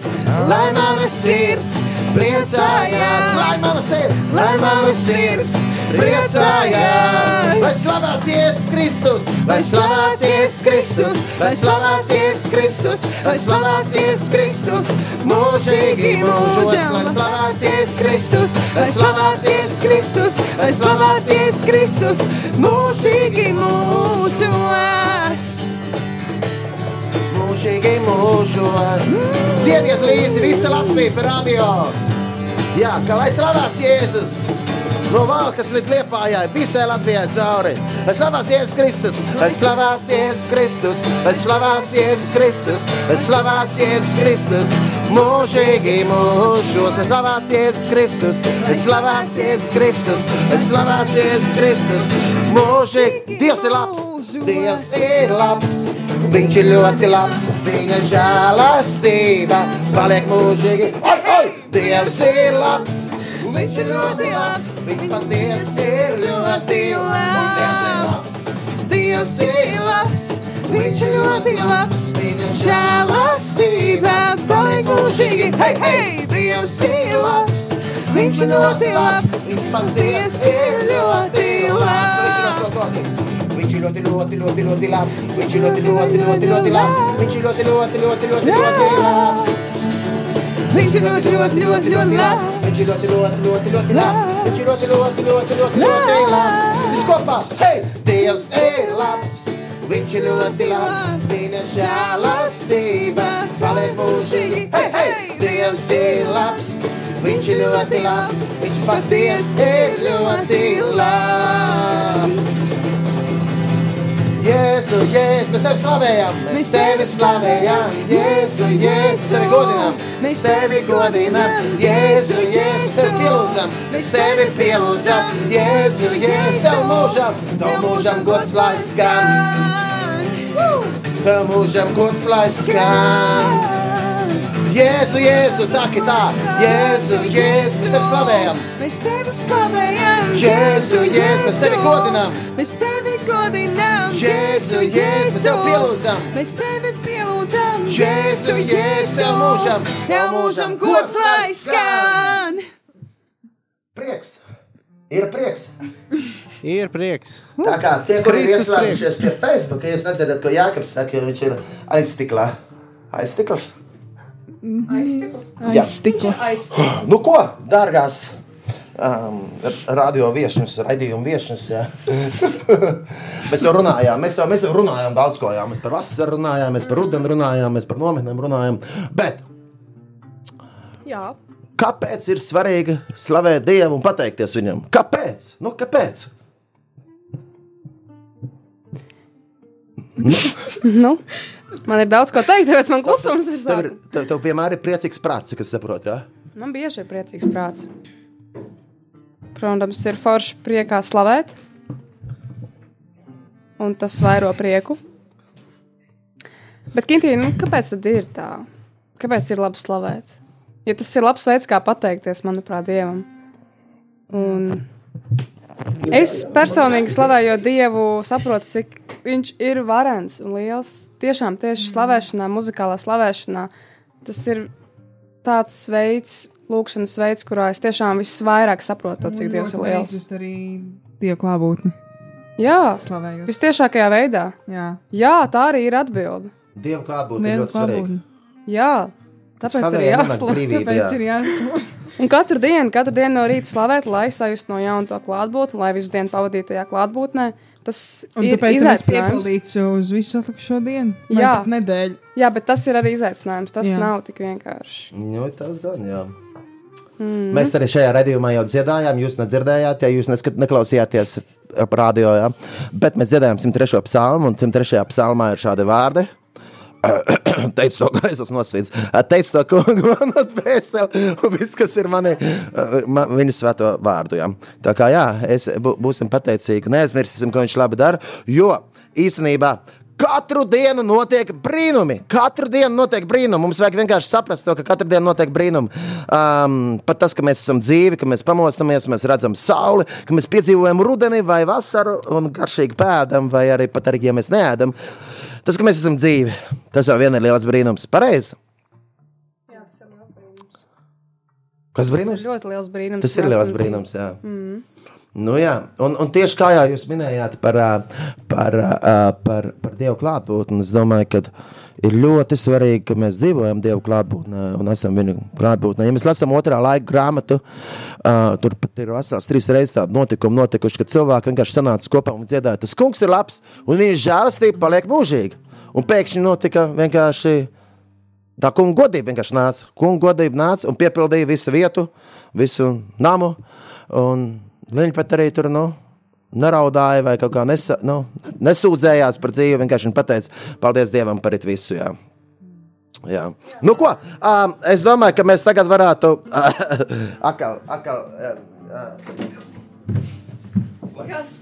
lai mana sirds priecājās, lai mana sirds, lai mana sirds priecājās. Lai slavēts Jēzus Kristus, lai slavēts Jēzus Kristus, lai slavēts Jēzus Kristus, lai slavēts Jēzus Kristus, mūžīgi mūžos, lai slavēts Jēzus Kristus, lai slavēts Jēzus Kristus, lai slavēts Jēzus Kristus, mūžīgi mūžos mūžīgi mūžos. Dziediet līdzi visi Latviju par radio. Jā, ka lai slavēts Jēzus. No Valkas līdz Liepājai, visai Latvijai cauri. Lai slavēts Jēzus Kristus, lai slavēts Jēzus Kristus, lai slavēts Jēzus Kristus, lai slavēts Jēzus Kristus. Mūžīgi mūžos, lai slavēts Jēzus Kristus, lai slavēts Jēzus Kristus, lai slavēts Jēzus Kristus. Mūžīgi, Dievs ir labs, Dievs ir labs. Viņš ir ļoti labs, viņa žēlastība paliek mūžīgi. Oi, oi! Dievs ir labs, viņš ir ļoti labs, viņš patiesi ir ļoti labs. Dievs ir labs, viņš ir ļoti labs, Viņa žēlastība paliek mūžīgi. Hei, hei, Dievs ir labs, viņš ir ļoti labs, viņš patiesi ir ļoti labs. Viņš ir ļoti, ļoti, ļoti, ļoti labs. Viņš ir ļoti, ļoti, ļoti, ļoti labs. Viņš ir ļoti, ļoti, ļoti, ļoti, labs. Viņš ir ļoti, ļoti, ļoti, ļoti labs. Viņš ir ļoti, ļoti, ļoti, ļoti labs. Viņš ir ļoti, ļoti, ļoti, ļoti, ļoti labs. Viss kopā, hei! Dievs ir labs. Viņš ir ļoti labs. Viņa žēlastība paliek mūžīgi. Hei, hei! Dievs ir labs. Viņš ir ļoti labs. Viņš patiesi ir ļoti labs. Jēzu, Jēzu, mēs tevi slavējam, mēs tevi slavējam, Jēzu, Jēzu, mēs tevi godinām, mēs tevi godinām, Jēzu, Jēzu, mēs tevi pielūdzam, mēs tevi pielūdzam, Jēzu, Jēzu, tev mūžam, tev mūžam gods lai skan, tev mūžam gods lai skan. Jēzu, Jēzu, tā ir tā, Jēzu, Jēzu, mēs tevi slavējam, Mēs tevi slavējam, Jēzu, Jēzu, mēs tevi godinām, Mēs tevi godinām, Jēzu, Jēzu, tevi pielūdzam. Mēs tevi pielūdzam, Jēzu, Jēzu, tev mūžam, Tev mūžam gods lai skan. Prieks, ir prieks. Ir prieks. Tā kā tie, kur ir ieslēgušies pie Facebook, ja jūs nedzirdat, ko Jākaps saka, jo viņš ir aizstiklā. Aizstikls? Jā. Stikla. Nu ko, dārgās um, radio viesņus, raidījumu viesņus. jā. mēs jau runājām, mēs jau, mēs jau runājām daudz ko. Jā. Mēs par vasaru runājām, mēs par rudeni runājām, mēs par nometnēm runājām. Bet Jā. kāpēc ir svarīgi slavēt Dievu un pateikties Viņam? Kāpēc? Nu, kāpēc? Nu, man ir daudz ko teikt, tāpēc man klusums ir Tev, sākums. tev, tev vienmēr ir priecīgs prāts, cik es saprotu. Ja? Man bieži ir priecīgs prāts. Protams, ir forši priekā slavēt, un tas vairo prieku. Bet, Kintīna, nu, kāpēc tad ir tā? Kāpēc ir labi slavēt? Jo tas ir labs veids, kā pateikties, manuprāt, Dievam. Un es personīgi slavējot Dievu, saprotu, cik viņš ir varens un liels. Tiešām tieši slavēšanā, muzikālā slavēšanā, tas ir tāds veids, lūkšanas veids, kurā es tiešām visvairāk saprotu, to, cik Dievs ir liels. Tas arī Dieva klātbūtni. Jā, Slavējot. visciešākajā veidā. Jā, Jā, tā arī ir atbilde. Dieva klātbūtne ir ļoti svarīga. Jā, tāpēc arī Slavējam un jāslavē. Tāpēc ir jāslavē. Un katru dienu, katru dienu no rīta slavēt, lai sajustu no jauna to klātbūtni, lai visu dienu pavadītu tajā klātbūtnē. Tas Un ir izaicinājums. uz visu atlikušo dienu. vai Jā. pat Nedēļu. Jā, bet tas ir arī izaicinājums. Tas Jā. Nav tik vienkārši. Nu, tas gan, jā. Mm. Mēs arī šajā redzējumā jau dziedājām, jūs nedzirdējāt, ja jūs neskat, neklausījāties radio, jā. bet mēs dziedājām 103. psalmu, un 103. psalmā ir šādi vārdi. Teicu to, esmu nosvīts. Teicu to, kungu, man atvēseli, un viss, kas ir mani, ma, viņa svēto vārdu. Jā. Tā kā jā, es bū- būsim pateicīgi, neaizmirsīsim, ko viņš labi dara, jo īstenībā Katru dienu notiek brīnumi. Katru dienu notiek brīnumi. Mums vajag vienkārši saprast, to, ka katru dienu notiek brīnumi. Um, pat tas, ka mēs esam dzīvi, ka mēs pamostamies, mēs redzam sauli, ka mēs piedzīvojam rudeni vai vasaru un garšīgi pēdam, vai arī pat arī, ja mēs neēdam. Tas, ka mēs esam dzīvi, tas jau vien ir liels brīnums. Pareizi. Kas Tas brīnums? ir ļoti liels brīnums. Tas ir liels brīnums. Jā. Mm. Nu, jā. Un, un tieši kā jau jūs minējāt par, par, ā, par, par Dievu klātbūtni, es domāju, ka ir ļoti svarīgi, ka mēs dzīvojam Dievu klātbūtnē un esam viņa klātbūtnē. Ja mēs lasām otrā laika grāmatu, uh, tur pat ir vesels trīs reizes tādu notikumu notikuši, kad cilvēki vienkārši sanāca kopā un dziedāja, tas kungs ir labs un viņa žēlastība paliek mūžīga. Un pēkšņi notika vienkārši Tā kunga godība vienkārši nāca. Kunga godība nāca un piepildīja visu vietu, visu namu. Un viņi pat arī tur nu, neraudāja vai kaut kā nesa, nu, nesūdzējās par dzīvi. Vienkārši viņi pateica, paldies Dievam par it visu. Jā. Jā. Nu, ko? Um, es domāju, ka mēs tagad varētu. akal, akal, uh, Kas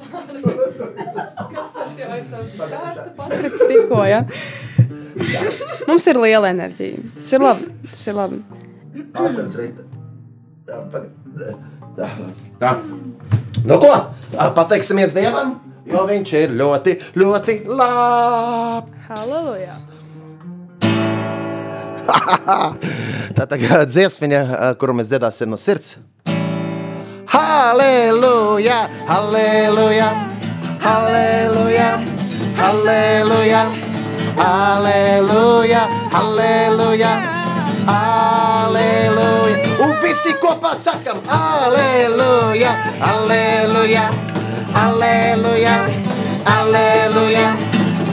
par šo aizsardzību? Tikko, ja? Mums ir liela enerģija. Tas ir labi. Tas ir labi. Asins rita. Tā. Nu, ko? Pateiksimies Dievam, jo viņš ir ļoti, ļoti labs. Halleluja! Tā kā dziesmiņa, kuru mēs dziedāsim no sirds. Halleluja, halleluja, halleluja, halleluja, halleluja, halleluja, halleluja. Un visi kopā sakam, halleluja, halleluja, halleluja, halleluja,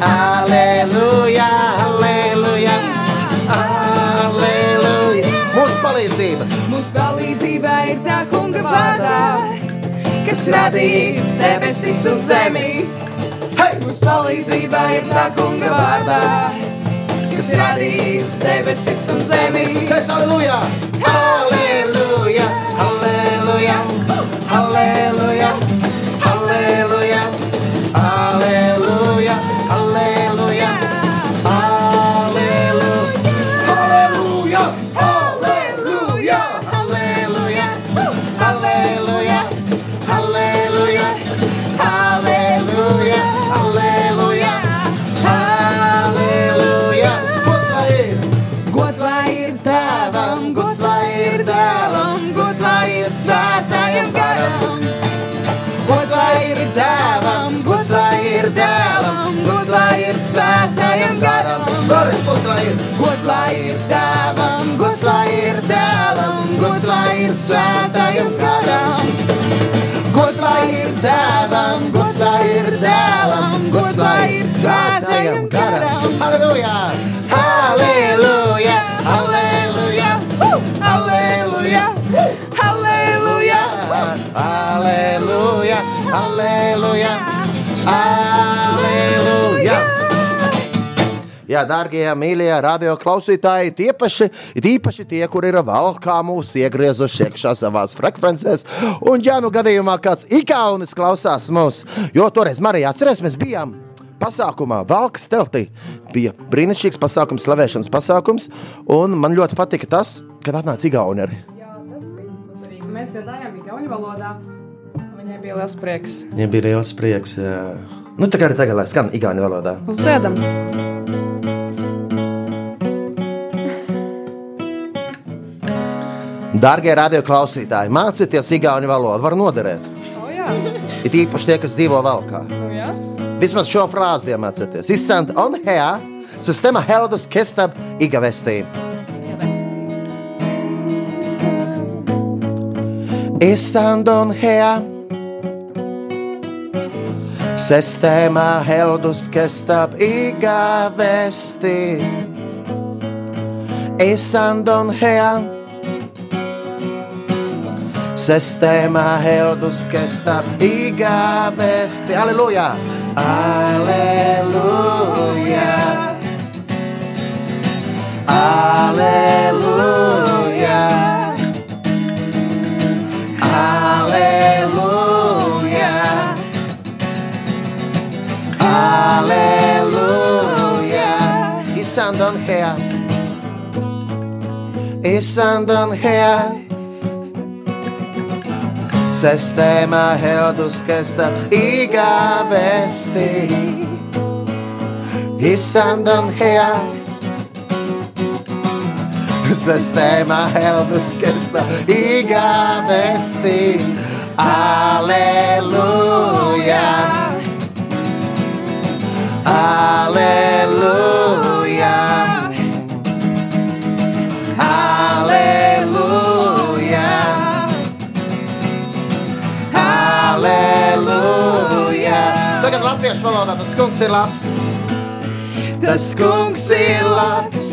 halleluja, halleluja, halleluja. Mūsu palīdzība! Mūsu palīdzība ir tā kunga vārdā, kas radījis debesis un zemi. Hei! Mūsu palīdzība ir tā kunga vārdā, kas radīs debesis un zemi. Tas aleluja! Aleluja! Svētājam garam. Vēlreiz gods lai ir, gods lai ir dēlam, gods lai ir dēlam, gods lai ir svētājam garam. dēlam, gods lai ir dēlam, gods lai ir svētajam garam. Halleluja! Halleluja! Halleluja! Halleluja! Halleluja! Halleluja! Jā, darbie, mīļie radio klausītāji, tie paši, īpaši tie, kur ir valkā mūsu iegriezuši iekšā savās frekvencēs. Un, ja nu gadījumā kāds ikaunis klausās mūs, jo toreiz Marija atcerēs, mēs bijām pasākumā Valkas teltī. Bija brīnišķīgs pasākums, slavēšanas pasākums, un man ļoti patika tas, kad atnāca Igauni arī. Jā, tas bija superīgi. Mēs dziedājām Igaunijas valodā. Viņai bija liels prieks. Viņam bija liels prieks. Jā. Nu, tā kā arī tagad, lai skan Igauni valodā. Uz dziedam! Darbie radioklausītāji, mācieties īstenībā valodu, var noderēt. Oh, Ir īpaši tie, kas dzīvo valkā. Oh, Vismaz šo frāzi iemācieties. Izsanta on hea, sistēma Heldas Kestab Igavestī. Isandon hea, sistēma Heldas Kestab Igavestī. Isandon hea. Sistema Helduskä stab igabesti. Aleluia! Aleluia! Aleluia! Aleluia! Aleluia! Ist andern her! Ist andern her! Sistema Herduskästa iga västi Hissanden här Sistema Herduskästa iga västi Alleluja Alleluja valodā tas kungs ir labs. Tas kungs ir labs.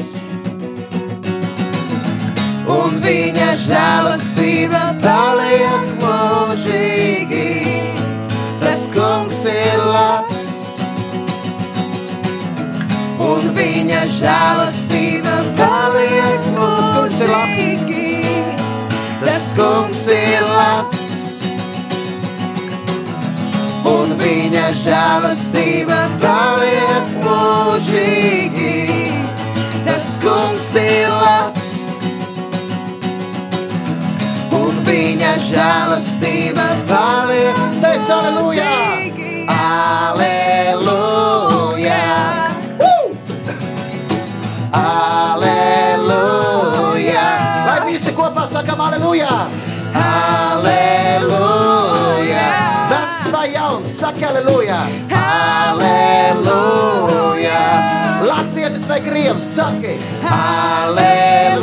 Un viņa žēlastība paliek mūžīgi. Tas kungs ir labs. Un viņa žēlastība paliek mūžīgi. Tas kungs ir labs. Un viņa žēlastība paliek mūžīgi. Tas kungs ir labs. Un viņa žēlastība paliek. Teic, aleluja! Aleluja! Saki aleluja!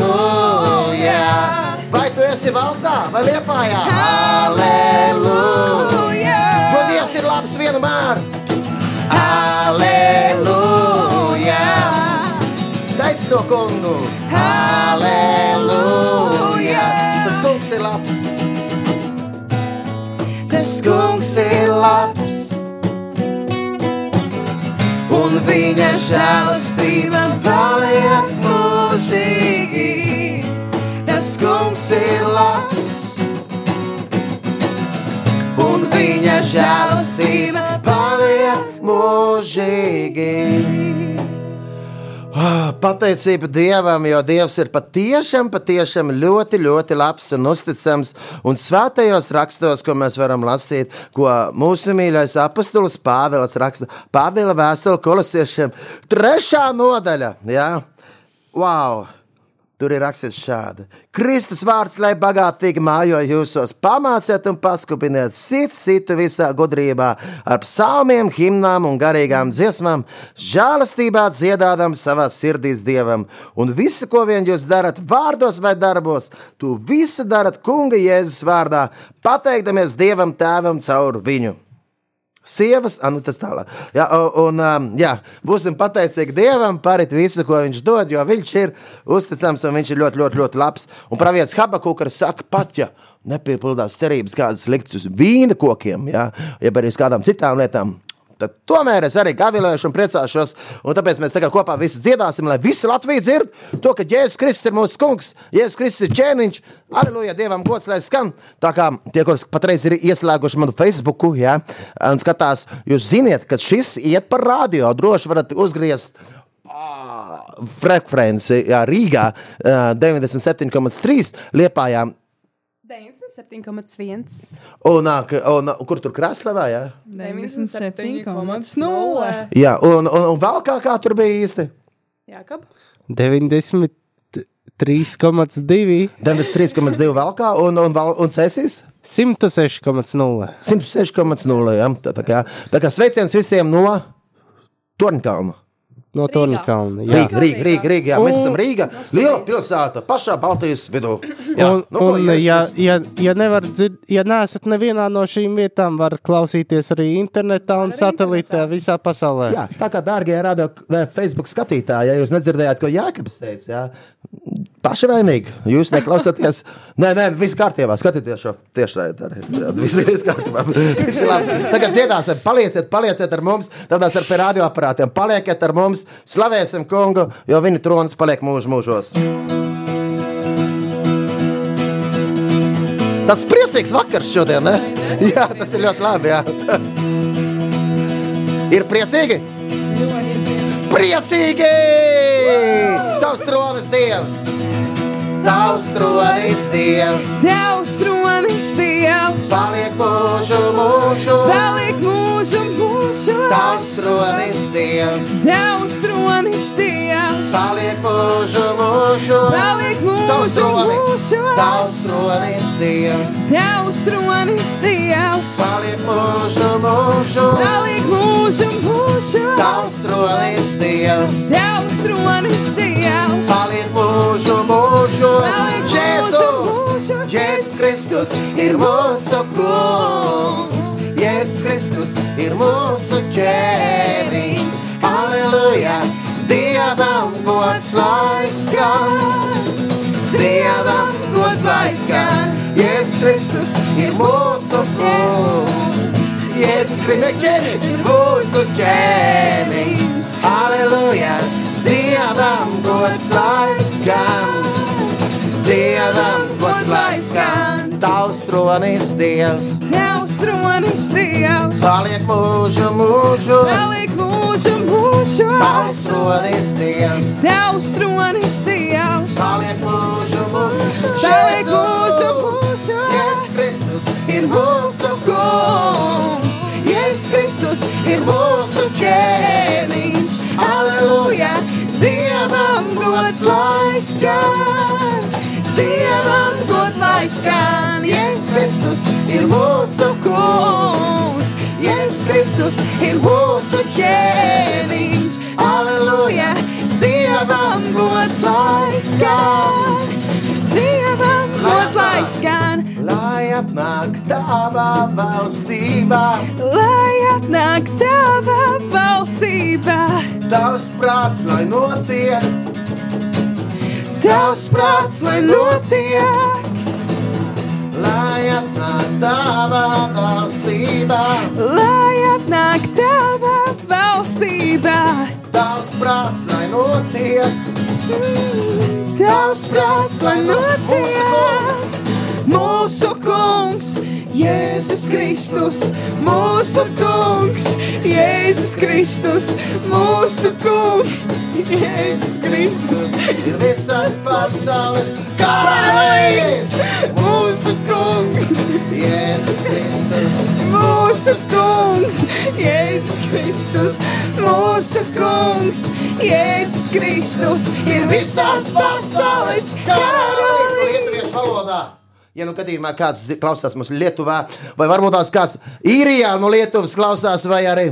Vai tu esi valdā vai liepājā? Aleluja! To Dievs ir labs vienmēr! Aleluja! Teic to kungu! Aleluja! Tas kungs ir labs! Tas kungs ir labs! Un viņa žēlastība kungs ir labs. Un viņa žēlastība paliek mūžīgi. Ah, Pateicība Dievam, jo Dievs ir patiešām, patiešām ļoti, ļoti labs un uzticams. Un svētajos rakstos, ko mēs varam lasīt, ko mūsu mīļais apustulis Pāvils raksta, Pāvila vēstule kolosiešiem, trešā nodaļa. Jā, wow! Tur ir rakstīts šādi: Kristus vārds, lai bagātīgi mājo jūsos, pamāciet un paskupiniet, sit citu visā gudrībā, ar psalmiem, himnām un garīgām dziesmām, žēlastībā dziedādam savā sirdīs dievam. Un visu, ko vien jūs darat, vārdos vai darbos, to visu darat Kunga Jēzus vārdā, pateikdamies Dievam Tēvam caur viņu. Sievas, ah, nu tas tālāk. Jā, un, um, jā, būsim pateicīgi Dievam par visu, ko Viņš dod, jo Viņš ir uzticams un Viņš ir ļoti, ļoti, ļoti labs. Un pravietis Habakūkars saka, pat ja nepiepildās cerības, kādas liktas uz vīna kokiem, jā, jeb arī uz kādām citām lietām. Tad tomēr es arī gavilēšu un priecāšos. Un tāpēc mēs tagad kopā visi dziedāsim, lai visi Latvijas dzird to, ka Jēzus Kristus ir mūsu kungs, Jēzus Kristus ir ķēniņš. Aleluja, Dievam gods, lai skan. Tā kā tie, kurus patreiz ir ieslēguši manu Facebook, ja, un skatās, jūs ziniet, ka šis iet par radio. Droši varat uzgriezt frekvenci jā, Rīgā ā, 97,3 liepājā. 97,1. Un, un, un kur tur krāslevā? Jā, 97,0. jā un, un, un vēl kā, kā tur bija īsti? Jākab. 93,2. 93,2 vēl kā, un, un, un, cēsīs 106,0. 106,0. Ja? Tā, tā, kā, tā kā sveiciens visiem no Tornkalna. No. Tornkalna. jā. Rīga, Rīga, Rīga, Rīga, jā, mēs Un- esam Rīga. Liela pilsēta, pašā Baltijas vidū. Jā, Un, nu, un ja, ja, ja, nevar dzird, ja neesat nevienā no šīm vietām, var klausīties arī internetā un satelītā visā pasaulē. Jā, tā kā dārgie radio Facebook skatītāji, ja jūs nedzirdējāt, ko Jānis teica, jā, paši vainīgi. Jūs neklausāties. Nē, nē, viss kārtībā. Skatieties šo tiešraidi. arī. Viss ir kārtībā. Viss ir labi. Tagad dziedāsim, palieciet, palieciet ar mums, tādās ar radioaparātiem. Palieciet ar mums, slavēsim kungu, jo viņa trons paliek mūžu mūžos. Tas priecīgs vakars šodien, ne? Jā, tas ir ļoti labi. Jā. Ir priecīgi? Priecīgi! Tavs tronis dievs! Tavs tronis dievs! Tavs tronis Dievs, Paliek mūžu mūžos! paliek mūžu mūžos. Tavs tronis dievs! Tavs tronis Dievs, Paliek mūžu mūžos! Paliek mūžu Tavs tronis! mūžos. Tavs tronis dievs! Tavs tronis Dievs, Paliek mūžu mūžos! paliek mūžu mūžos. Tavs tronis dievs! Tavs tronis Dievs, Paliek mūžu mūžos, Mūžu Jēzus! Jēzus Kristus ir mūsu kungs, Jēzus Kristus ir mūsu ķēniņš. Aleluja! Dievam gods lai skan! Dievam gods lai skan! Jēzus Kristus ir mūsu kungs! Jēzus Kristus ir mūsu ķēniņš! Aleluja! Dievam gods lai skan! Dievam gods lai skan, tavs tronis Dievs, Tavs tronis Dievs, paliek mūžu mūžos, paliek mūžu mūžos. tavs tronis Dievs, Tavs tronis Dievs, paliek mūžu mūžos. Paliek mūžu mūžos. Jēzus Kristus ir mūsu kungs, Jēzus Kristus ir mūsu ķēniņš, aleluja, Dievam gods lai skan. Dievam gods lai skan, Jēzus Kristus ir mūsu kungs, Jēzus Kristus ir mūsu ķēniņš, aleluja, Dievam gods lai skan, Dievam gods lai skan, lai atnāk tavā valstībā, lai atnāk tava valstība. tavs prāts, lai notiek, Tavs prāts, lai notiek, lai atnāk tavā valstībā, lai atnāk tava valstība. tavs prāts, lai notiek. Tavs prāts, lai notiek, mūsu kungs, Jēzus Kristus, mūsu kungs, Jēzus Kristus, mūsu kungs, Jēzus Kristus, Ir visas pasaules karalis, mūsu kungs, Jēzus Kristus. mūsu kungs, Jēzus Kristus, mūsu kungs, Jēzus Kristus, ir visās pasaules Ja nu gadījumā kāds klausās mums Lietuvā, vai varbūt tās kāds īrijā no Lietuvas klausās, vai arī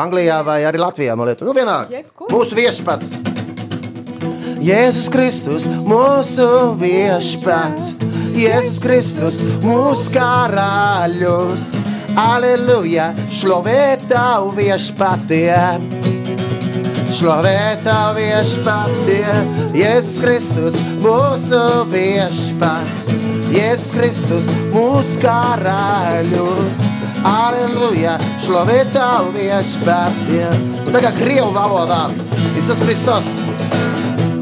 Anglijā, vai arī Latvijā no Lietuvas. Nu, vienalga. Mūsu viešpats. Jēzus Kristus, mūsu viešpats, Jēzus Kristus, mūsu karaļus. Aleluja, slavē tavu viešpatie! Slavē tā viešpatie, Jēzus Kristus, mūsu viešpats, Jēzus Kristus, mūsu karaļus. Aleluja, slavē tā viešpatie. Un tagad Krievu valodā. Isus Kristus,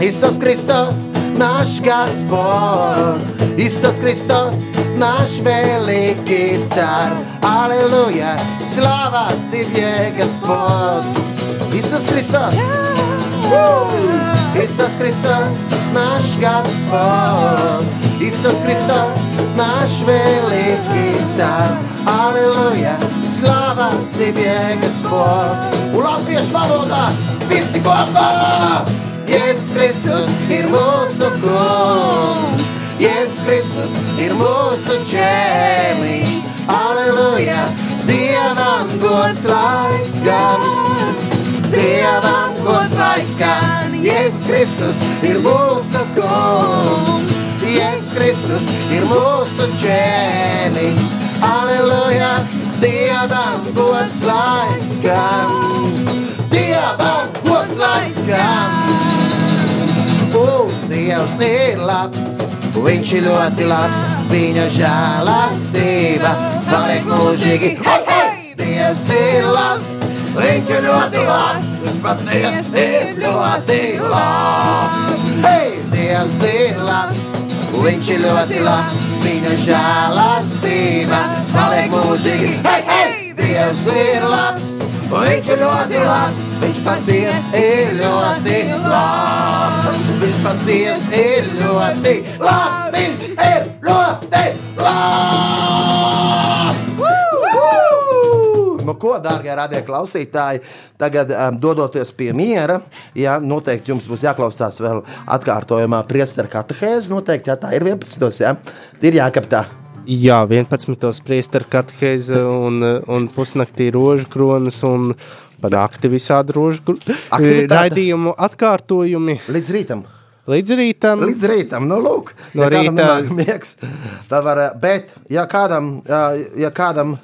Isus Kristus, naš Gospod, Isus Kristus, naš veliki car. Aleluja, slava Tibie Gospod. Иисус Христос. Иисус Христос, наш Господь. Иисус Христос, наш великий царь. Аллилуйя, слава Тебе, Господь. У latviešu valodā visi kopā! Jēzus Kristus ir mūsu kungs, Jēzus Kristus ir mūsu ķēniņš. Aleluja, Dievam gods lai skan! Dievam gods lai skan! Jēzus Kristus ir mūsu kungs, Jēzus Kristus ir mūsu ķēniņš. Aleluja! Dievam gods lai skan! Dievam gods lai skan! Un Dievs ir labs, viņš ir ļoti labs, viņa žēlastība paliek mūžīgi. Hei, hei! Dievs ir labs, viņš ir ļoti labs, pat Dievs ir ļoti labs. Hei, Dievs ir labs, viņš ir ļoti labs, viņa žēlastība paliek mūžīgi. Hei, hei! Dievs ir labs, viņš ir ļoti labs, viņš patiesi ir ļoti labs. Viņš patiesi ir ļoti labs, viņš ir ļoti labs. Ko, dārgie radio klausītāji, tagad um, dodoties pie miera, ja, noteikti jums būs jāklausās vēl atkārtojumā priesteru katehēzi. Noteikti, ja tā ir 11. Ja, ir jākaptā. Jā, 11. priesteru katehēze un, un pusnaktī rožu kronas un par nakti visādi rožu Aktivitāte. raidījumu atkārtojumi Līdz rītam. līdz rītam. Līdz rītam, nu, lūk, No ja rīta- miegs, tad var, eh, bet, ja kādam, ja, ja kādam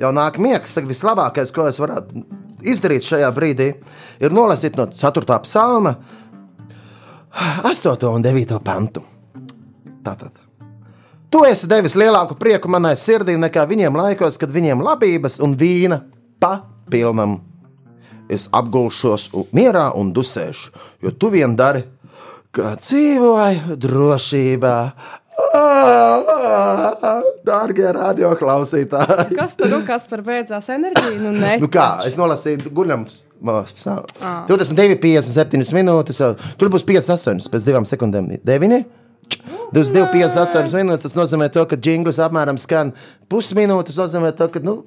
jau nāk miegs, tad vislabākais, ko es varētu izdarīt šajā brīdī, ir nolasīt no 4. psalma 8. un 9. pantu. Tātad. Tu esi devis lielāku prieku manai sirdī nekā viņiem laikos, kad viņiem labības un vīna pa pilnam. Es apgulšos mierā un dusēšu, jo tu vien dari, kā dzīvoju drošībā. Dārgie radioklausītāji! Kas tur nu, kas par beidzās enerģiju? Nu, ne, Nu kā, es nolasīju, guļam. ma, sā- 22, 57 minūtes. Tur būs 58 pēc divām sekundēm. 9. 22, 58 minūtes. Tas nozīmē, to, ka jingls apmēram skan pusminūtes. Tas nozīmē, to, ka nu,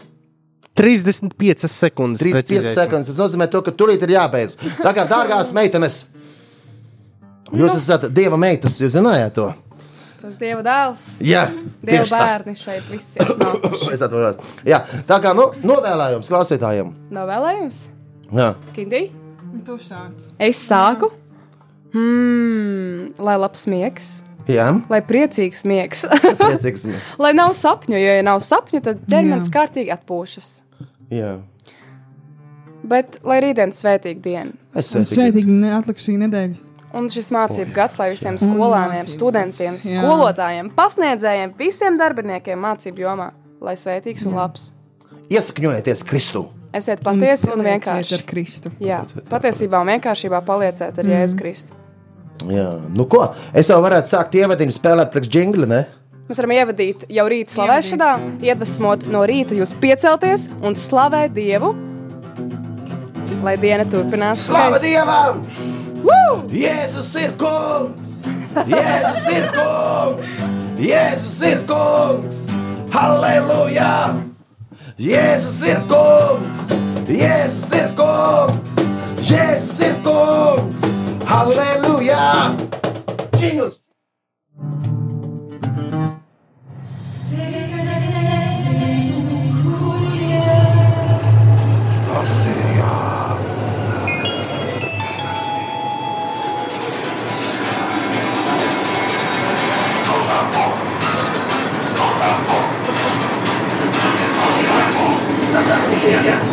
35 sekundes. 35 precizēsim. sekundes. Tas nozīmē, to, ka tūlīt ir jābeidz. Tā kā dārgās meitenes, jūs esat dieva meitas, jūs zinājāt to? Tas dieva dēls. Jā, Dieva tieši tā. bērni šeit visi ir. Es atvainojos. Jā, tā kā nu, novēlējums klausītājiem. Nav vēlējums? Jā. Kindī? Tu sāc. Es sāku. Hmm, lai labs miegs, Jā, lai priecīgs miegs, priecīgs. lai nav sapņu, jo, ja nav sapņu, tad ķermenis kārtīgi atpūšas. Jā, Bet lai rītdien svētīga diena. es Un esmu svētīgi neatlikušī nedēļa. Un šis mācību gads, lai visiem skolēniem, mācību studentiem, jā. skolotājiem, pasniedzējiem, visiem darbiniekiem mācību jomā, lai svētīgs un labs. Iesakņojieties Kristū. Esiet patiesi un, un palieciet vienkārši. ar Kristu. Jā, patiesībā un vienkāršībā palieciet ar Jēzu Kristu. Jā, nu ko? Es jau varētu sākt ievadījumu spēlēt priekš jingli, ne? Mēs varam ievadīt jau rīta slavēšanā, iedvesmot no rīta jūs piecelties un slavēt Dievu, lai diena turpinās. Slava skaisti. Dievam! Jēzus ir kungs! Jēzus ir kungs! Jēzus ir kungs! Halleluja! Jēzus ir kungs! Jēzus ir kungs! Jēzus ir kungs! Halleluja! Jingles! Yeah.